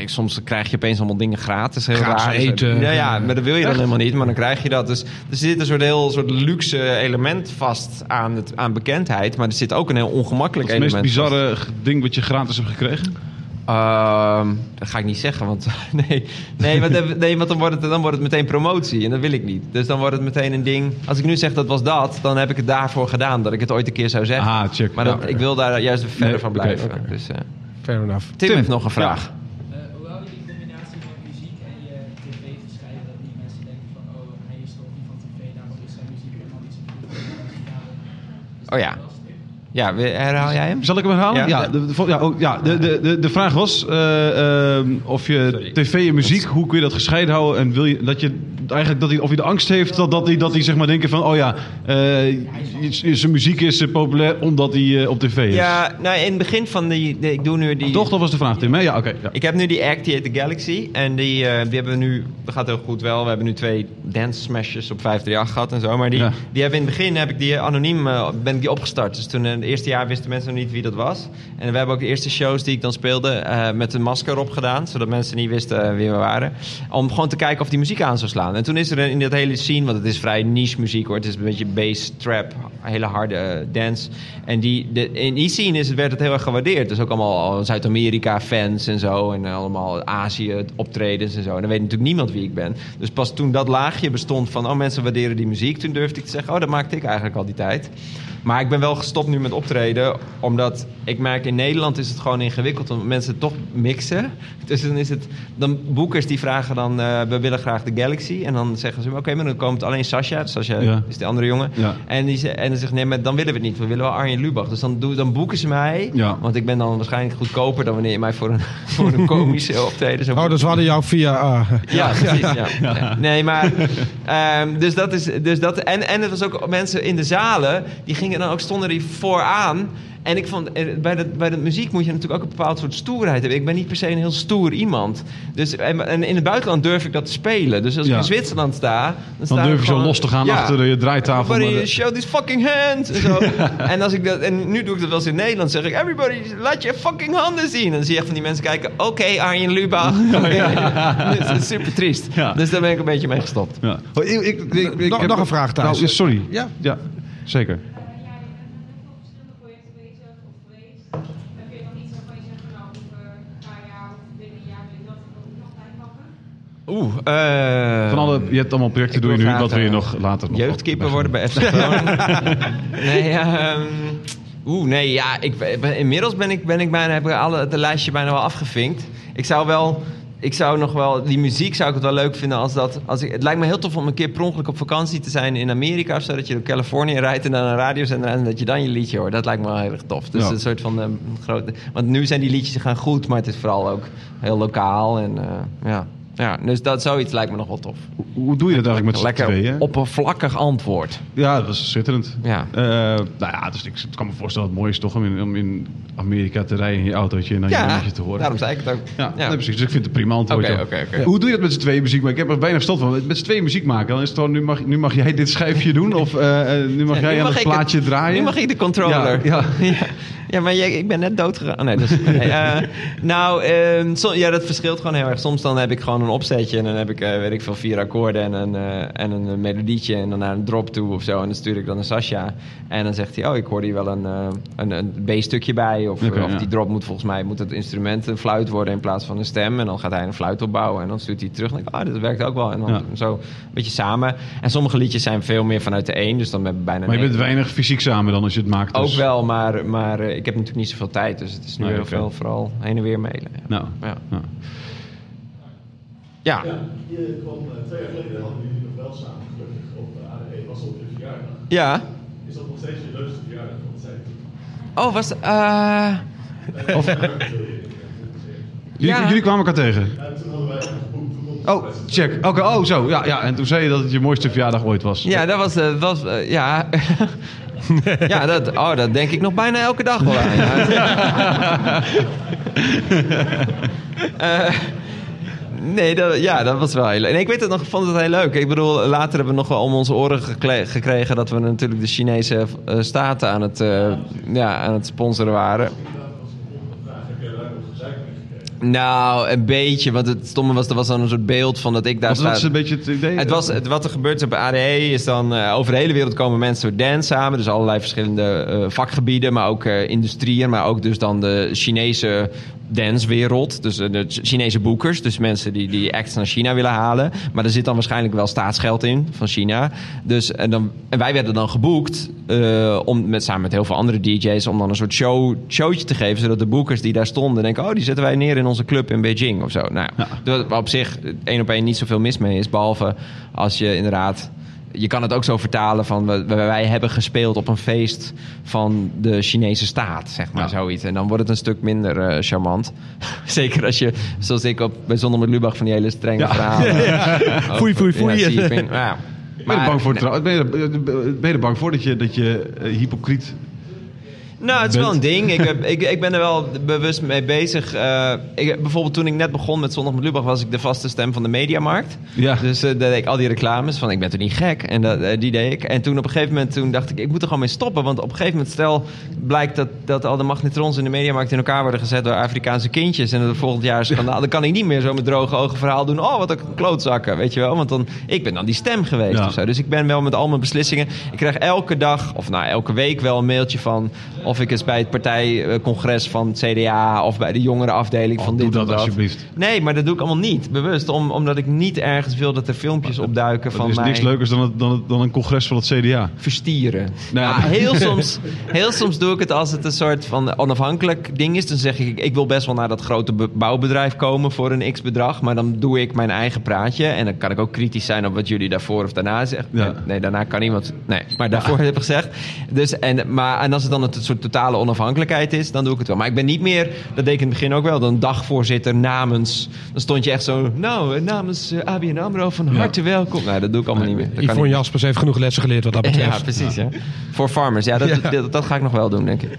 Ik, soms krijg je opeens allemaal dingen gratis. Heel Gratis raar. eten. Ja, ja, maar dat wil je dan helemaal niet, maar dan krijg je dat. Dus er zit een soort heel soort luxe element vast aan, het, aan bekendheid, maar er zit ook een heel ongemakkelijk Wat is het element. meest vast. bizarre ding wat je gratis hebt gekregen? Ehm, dat ga ik niet zeggen, want nee, nee, want, dan- nee, want dan, wordt het, dan wordt het meteen promotie en dat wil ik niet. Dus dan wordt het meteen een ding. Als ik nu zeg dat was dat, dan heb ik het daarvoor gedaan dat ik het ooit een keer zou zeggen. Ah, check. maar dat, Ja. ik wil daar juist verder Nee, van blijven. Dus, eh, Fair enough. Tim, heeft nog een vraag. Eh, hoe hou je die combinatie van muziek en je tv gescheiden? Dat niet mensen denken van, oh, hij is toch niet van tv, daarom is zijn muziek helemaal niet zo goed. Oh ja. Ja, herhaal jij hem? Zal ik hem herhalen? Ja. Ja, de, de, ja, oh, ja de, de, de, de vraag was eh, ehm, of je Sorry. tv en muziek, hoe kun je dat gescheiden houden? En wil je dat je eigenlijk dat hij, of je de angst heeft dat, dat hij, dat hij zeg maar denken van, oh ja, eh, zijn muziek is eh, populair omdat hij eh, op tv is. Ja, nou in het begin van die, de- ik doe nu die... Toch, dat was de vraag, Tim. Hè? Ja, oké. ja. Ik heb nu die act, die heet The Galaxy. En die, eh, die hebben we nu, dat gaat heel goed wel. We hebben nu twee dance smashes op 538 gehad en zo. Maar die, Ja. die hebben in het begin, heb ik die anoniem, eh, ben ik die opgestart. Dus toen, het eerste jaar wisten mensen nog niet wie dat was. En we hebben ook de eerste shows die ik dan speelde eh, met een masker op gedaan. Zodat mensen niet wisten eh, wie we waren. Om gewoon te kijken of die muziek aan zou slaan. En En toen is er in dat hele scene, want het is vrij niche muziek hoor. Het is een beetje bass, trap, hele harde eh, dance. En die, de, in die scene is, werd het heel erg gewaardeerd. Dus ook allemaal Zuid-Amerika fans en zo. En allemaal Azië optredens en zo. En dan weet natuurlijk niemand wie ik ben. Dus pas toen dat laagje bestond van, oh mensen waarderen die muziek. Toen durfde ik te zeggen, oh dat maakte ik eigenlijk al die tijd. Maar ik ben wel gestopt nu met optreden, omdat ik merk in Nederland is het gewoon ingewikkeld omdat mensen het toch mixen. Dus dan is het, dan boekers die vragen dan, eh, we willen graag de Galaxy. En dan zeggen ze, oké, maar dan komt alleen Sascha. Sascha Ja. is de andere jongen. Ja. En, die, ze- en dan zegt nee, maar dan willen we het niet. We willen wel Arjen Lubach. Dus dan, doen, dan boeken ze mij. Ja. Want ik ben dan waarschijnlijk goedkoper dan wanneer je mij voor een, voor een komische optreden zou Oh, dus we hadden jou via... ah, ja, precies. Ja. Ja. Nee, maar. ehm, dus dat is. Dus dat, en, en het was ook mensen in de zalen. Die gingen dan ook stonden er vooraan. En ik vond, eh, bij de, bij de muziek moet je natuurlijk ook een bepaald soort stoerheid hebben. Ik ben niet per se een heel stoer iemand. Dus, en, en in het buitenland durf ik dat te spelen. Dus als Ja. ik in Zwitserland sta... Dan, Dan sta durf ik je zo los te gaan Ja. achter de draaitafel. Everybody de- show these fucking hands. En, zo. en, als ik dat, en nu doe ik dat wel eens in Nederland. zeg ik, everybody, laat je fucking handen zien. En dan zie je echt van die mensen kijken. Oké, Arjen Lubach. Dus dat is super triest. Ja. Dus daar ben ik een beetje mee gestopt. Ja. Oh, ik, ik, ik, ik Nog- heb- nog een vraag. Nou, sorry. Ja. ja, zeker. Oeh, eh, Van alle, je hebt allemaal projecten doe je nu. Wat wil je eh, nog later nog jeugdkeeper worden bij FC Groningen. nee, ehm, oeh, nee, ja, ik, inmiddels ben ik, ben ik bijna, heb ik alle, het lijstje bijna wel afgevinkt. Ik zou wel, ik zou nog wel, die muziek zou ik het wel leuk vinden als dat, als ik, het lijkt me heel tof om een keer per ongeluk op vakantie te zijn in Amerika of zo, dat je door Californië rijdt en dan een radiozender en dat je dan je liedje hoort. Dat lijkt me wel heel erg tof. Dus Ja. een soort van ehm, grote, want nu zijn die liedjes gaan goed, maar het is vooral ook heel lokaal en eh, ja. Ja, dus dat zoiets lijkt me nog wel tof. Hoe doe je dat eigenlijk met z'n Lekker tweeën? oppervlakkig antwoord. Ja, dat was schitterend. Ja. Eh, nou ja, dus ik kan me voorstellen dat het mooi is toch om in, om in Amerika te rijden in je autootje en dan je liedje te horen. daarom zei ik het ook. Ja, Ja. Nee, precies. Dus ik vind het een prima antwoord. Hoe doe je dat met z'n tweeën muziek maken? Ik heb er bijna verstand van. Met z'n tweeën muziek maken, dan is het gewoon, nu mag, nu mag jij dit schijfje doen of eh, eh, nu mag jij aan mag het plaatje draaien. Nu mag ik de controller. Ja, ja. maar jij, ik ben net dood gegaan. Oh, nee, dus, nee, eh, nou, ehm, so- ja, dat verschilt gewoon heel erg. Soms dan heb ik gewoon een opzetje en dan heb ik, eh, weet ik veel, vier akkoorden en een, eh, en een melodietje en dan naar een drop toe of zo. En dan stuur ik dan een Sascha. En dan zegt hij, oh, ik hoor hier wel een, een, een B-stukje bij. Of, of ja. die drop moet volgens mij moet het instrument een fluit worden in plaats van een stem. En dan gaat hij een fluit opbouwen en dan stuurt hij terug. En dan denk ik, oh, dat werkt ook wel. En dan Ja. zo een beetje samen. En sommige liedjes zijn veel meer vanuit de één, dus dan ben bijna... Maar je bent weinig fysiek samen dan als je het maakt. dus- ook wel, maar, maar ik heb natuurlijk niet zoveel tijd. Dus het is nu Nee, heel oké. veel vooral heen en weer mailen. Ja. Nou, Ja. ja. Ja. Je kwam eh, twee jaar geleden, hadden jullie nog wel samen gelukkig op eh, ADE, was op je verjaardag. Ja. Is dat nog steeds je leukste verjaardag? Want zei Oh, was... eh Jullie, Ja. jullie kwamen elkaar tegen? En toen hadden wij geboekt, toen kon Oh, check. Oké, oh zo. Ja, ja, en toen zei je dat het je mooiste verjaardag ooit was. ja, dat was... eh, was eh, ja. ja, dat, oh, dat denk ik nog bijna elke dag wel aan. Ja. Eh, nee, dat, ja, dat was wel heel leuk. En ik weet het nog, vond het heel leuk. Ik bedoel, later hebben we nog wel om onze oren gekregen... dat we natuurlijk de Chinese eh, staten aan het, eh, ja, aan het sponsoren waren. Nou, een beetje. Want het stomme was, er was dan een soort beeld van dat ik daar Was sta. dat is een beetje het idee? Het was, het, wat er gebeurt op ADE is dan... eh, over de hele wereld komen mensen voor dance samen. Dus allerlei verschillende eh, vakgebieden, maar ook eh, industrieën. Maar ook dus dan de Chinese dancewereld. Dus eh, de Chinese boekers. Dus mensen die, die acts naar China willen halen. Maar er zit dan waarschijnlijk wel staatsgeld in van China. Dus, en, dan, en wij werden dan geboekt... eh, om, met, samen met heel veel andere DJ's... om dan een soort show, showtje te geven... zodat de boekers die daar stonden denken... oh, die zetten wij neer in onze club in Beijing of zo. Nou, ja. dat- op zich één op één niet zoveel mis mee is... behalve als je inderdaad... Je kan het ook zo vertalen van we- wij hebben gespeeld op een feest van de Chinese staat, zeg maar zoiets. En dan wordt het een stuk minder eh, charmant. Zeker als je, zoals ik op bij Zonder met Lubach van die hele strenge Ja. verhalen. Ja. over- Foei, foei, foei. Ja, ben- je er bang voor, trouw- ben je, er- ben je er bang voor dat je, dat je eh, hypocriet... Nou, het is wel een ding. Ik, heb- ik, ik ben er wel bewust mee bezig. Eh, ik, bijvoorbeeld toen ik net begon met Zondag met Lubach... was ik de vaste stem van de Mediamarkt. Ja. Dus eh daar deed ik al die reclames van ik ben toch niet gek. En dat, eh, die deed ik. En toen op een gegeven moment toen dacht ik... ik moet er gewoon mee stoppen. Want op een gegeven moment stel blijkt dat, dat al de magnetrons in de Mediamarkt... in elkaar worden gezet door Afrikaanse kindjes. En het volgend jaar schandaal. Dan kan ik niet meer zo met droge ogen verhaal doen. Oh, wat een klootzakken, weet je wel. Want dan, ik ben dan die stem geweest Ja. of zo. Dus ik ben wel met al mijn beslissingen... Ik krijg elke dag, of nou elke week wel een mailtje van... of ik eens bij het partijcongres van het CDA... of bij de jongerenafdeling van dit Oh, doe of dat dat. alsjeblieft. Nee, maar dat doe ik allemaal niet. Bewust. Om, omdat ik niet ergens wil dat er filmpjes opduiken van is mij. niks leukers dan, het, dan, het- dan een congres van het CDA. Verstieren. Nou, Ja, heel, soms, heel soms doe ik het als het een soort van onafhankelijk ding is. Dan zeg ik, ik wil best wel naar dat grote be- bouwbedrijf komen voor een x-bedrag. Maar dan doe ik mijn eigen praatje. En dan kan ik ook kritisch zijn op wat jullie daarvoor of daarna zeggen. Ja. Nee, daarna kan niemand. Nee, maar daarvoor heb ik gezegd. Dus, en, maar, en als het dan een soort totale onafhankelijkheid is, dan doe ik het wel. Maar ik ben niet meer, dat deed ik in het begin ook wel, dan dagvoorzitter namens. Dan stond je echt zo, nou, eh, namens eh, ABN AMRO van harte welkom. Nee, dat doe ik allemaal niet meer. Dat kan Yvonne niet. Jaspers heeft genoeg lessen geleerd wat dat betreft. Ja, precies. Ja. Voor farmers. Ja, dat, Dat, dat ga ik nog wel doen, denk ik.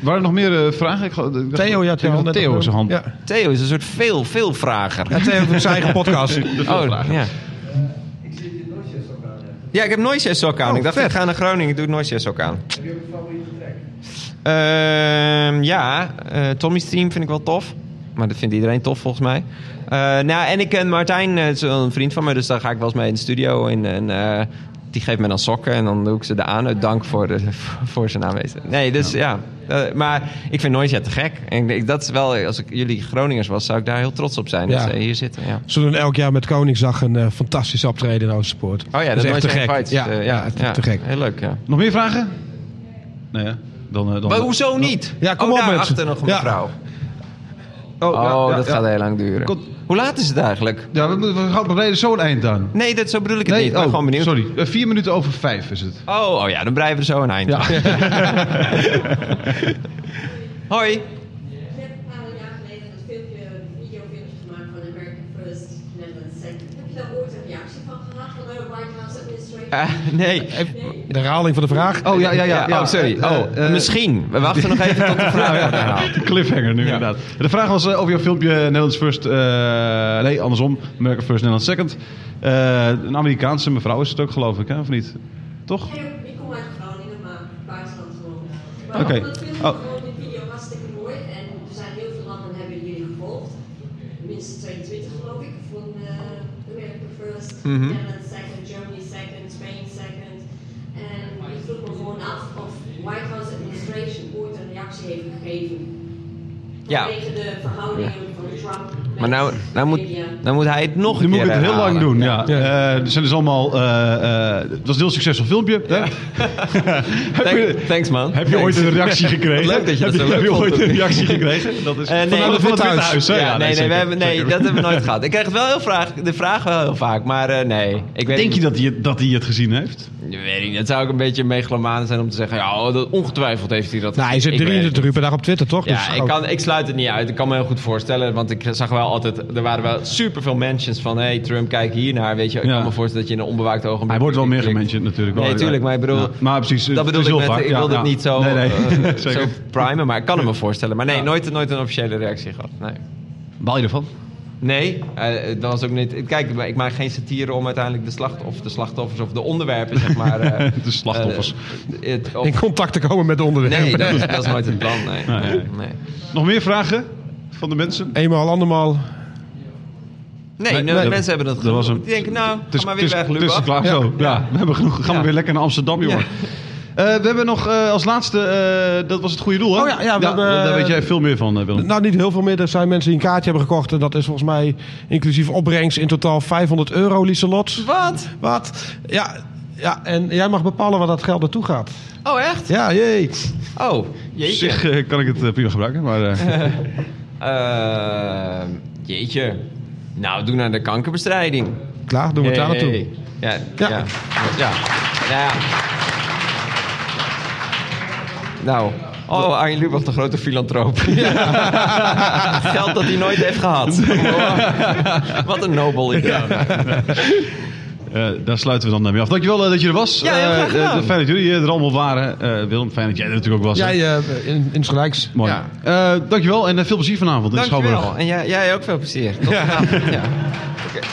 Waren er nog meer eh, vragen? Ik, Theo, ja, Theo, Theo op- zijn hand. Ja. Theo is een soort veel, veel vrager. Ja, Theo heeft zijn eigen podcast. Oh, ja. Ja, ik heb Noise sok aan. Oh, ik dacht, vet. ik ga naar Groningen, ik doe Noise sok aan. Ehm, ja, eh Tommy's Stream vind ik wel tof. Maar dat vindt iedereen tof volgens mij. Eh, nou, en ik ken Martijn, eh, is wel een vriend van me, dus daar ga ik wel eens mee in de studio. En, en eh, die geeft me dan sokken en dan doe ik ze er aan uit dank voor, de, voor zijn aanwezigheid. Nee, dus ja. Eh, maar ik vind Noise te gek. En ik, dat is wel, als ik jullie Groningers was, zou ik daar heel trots op zijn. Ja. Dat ze hier zitten. Ja. Ze doen elk jaar met Koningsdag een fantastisch optreden in Oosterpoort. Oh ja, dat is echt te gek. Fights. Ja, ja, ja, te gek. Heel leuk, ja. Nog meer vragen? Nee, hè? Dan, eh, dan, Maar hoezo niet? Ja, kom oh, op, daar mensen. achter nog een Ja. mevrouw. Oh, Oh, ja, dat ja. gaat heel lang duren. Komt- Hoe laat is het eigenlijk? Ja, we, moeten- we gaan we rijden zo een eind aan. Nee, dat, zo bedoel ik het niet. Ik ben oh, gewoon benieuwd. sorry. Eh, vier minuten over vijf is het. Oh, oh ja, dan breien we er zo een eind. Ja. Hoi. Ik heb een paar jaar geleden een filmpje, videofilmpje gemaakt van American First, Netherlands Second. Heb je daar ooit een reactie van gehad van de White Eh, nee. De herhaling van de vraag. Oh, ja, ja, ja. ja. oh, sorry. Eh, oh, eh, misschien. We wachten nog even tot de vraag Ja, wordt herhaald. De cliffhanger nu inderdaad. De vraag was over jouw filmpje Nederlands First... eh, nee, andersom. American First, Nederlands Second. Eh, een Amerikaanse mevrouw is het ook, geloof ik, hè? Of niet? Toch? Nee, ik kom uit Groningen, maar buitenland gewoon. Oké. ik vond het filmpje Oh. gewoon die video hartstikke mooi. En er zijn heel veel landen hebben jullie gevolgd. Minstens 22 geloof ik, van eh, American First, Mhm. Netherlands Second, Germany Second, Spain Second. En ik vroeg me gewoon af of White House Administration ooit een reactie heeft gegeven. Ja. Vanwege de verhoudingen van Trump met Maar nou, nou, moet, nou moet hij het nog Nu een moet keer ik het heel lang doen, ja. Eh, er zijn dus allemaal... eh, eh, het was een heel succesvol filmpje. Je, thanks man. heb je ooit een reactie gekregen? Leuk dat je dat heb zo je, leuk heb je ooit een reactie gekregen? Dat is Eh, nee, vanuit van het Witte Huis. hè? Ja, nee, nee, we hebben, nee dat hebben we nooit gehad. Ik krijg het wel heel vraag, de vraag wel heel vaak, maar eh, nee. Ik weet Denk je dat hij, het- dat hij het gezien heeft? Ik weet niet. Het zou ook een beetje megalomaan zijn om te zeggen, ja, oh, dat, ongetwijfeld heeft hij dat Nou, hij zit Ik 23 uur per dag op Twitter, toch? Ja, Dus ik, kan, ik sluit het niet uit. Ik kan me heel goed voorstellen. Want ik zag wel altijd... Er waren wel superveel mentions van... hey, Trump, kijk hier naar. Weet je, ik Ja. kan me voorstellen dat je in een onbewaakt ogenblik... Hij wordt wel meer gementioned natuurlijk. Nee, tuurlijk. Maar ik bedoel... Ja, maar precies. Dat bedoel ik heel met... vaak. Ik Ja, wil ja. het niet zo, Nee, nee. eh, Zeker. zo primen. Maar ik kan het me voorstellen. Maar nee, nooit, nooit een officiële reactie gehad. Nee. Baal je ervan? Nee, eh, dat was ook niet... Kijk, ik maak geen satire om uiteindelijk de, slacht, of de slachtoffers of de onderwerpen, zeg maar... eh, De slachtoffers. eh, of- in contact te komen met de onderwerpen. nee, dat is, dat is nooit het plan. Nee, Nee. nee, nee. Nog meer vragen van de mensen? Eenmaal, andermaal. Nee, Nee, nee, mensen hebben het dat was hem. Die denken, nou, ga maar weer weg, het is Lubach. klaar Ja. zo. Ja, we hebben genoeg. Gaan we weer lekker naar Amsterdam, jongen. Eh, we hebben nog eh, als laatste, eh, dat was het goede doel, hè? Oh ja, ja, we hebben, daar weet jij veel meer van, eh, Willem. Nou, niet heel veel meer. Er zijn mensen die een kaartje hebben gekocht. En dat is volgens mij inclusief opbrengst in totaal 500 euro, Lieselot. Wat? Wat? Ja, ja, en jij mag bepalen waar dat geld naartoe gaat. Oh, echt? Ja, jee. Oh, Op jeetje. zich kan ik het prima gebruiken, maar... Eh, jeetje. Nou, doe naar de kankerbestrijding. Klaar, doen we het daar naartoe. Hey. Ja, ja. Ja. Ja. ja. Ja, ja. Nou, oh, Arjen Lubach, de grote filantroop. Geld dat hij nooit heeft gehad. Wat een nobel idee. Eh, daar sluiten we dan mee af. Dankjewel eh, dat je er was. Ja, heel graag Eh, fijn dat jullie er allemaal waren. Eh, Willem, fijn dat jij er natuurlijk ook was. Jij eh, in, in gelijks. Mooi. Ja. Eh, dankjewel en veel plezier vanavond in Dankjewel. Schouwburg. En jij, jij ook veel plezier. Tot vanavond. Ja. Oké.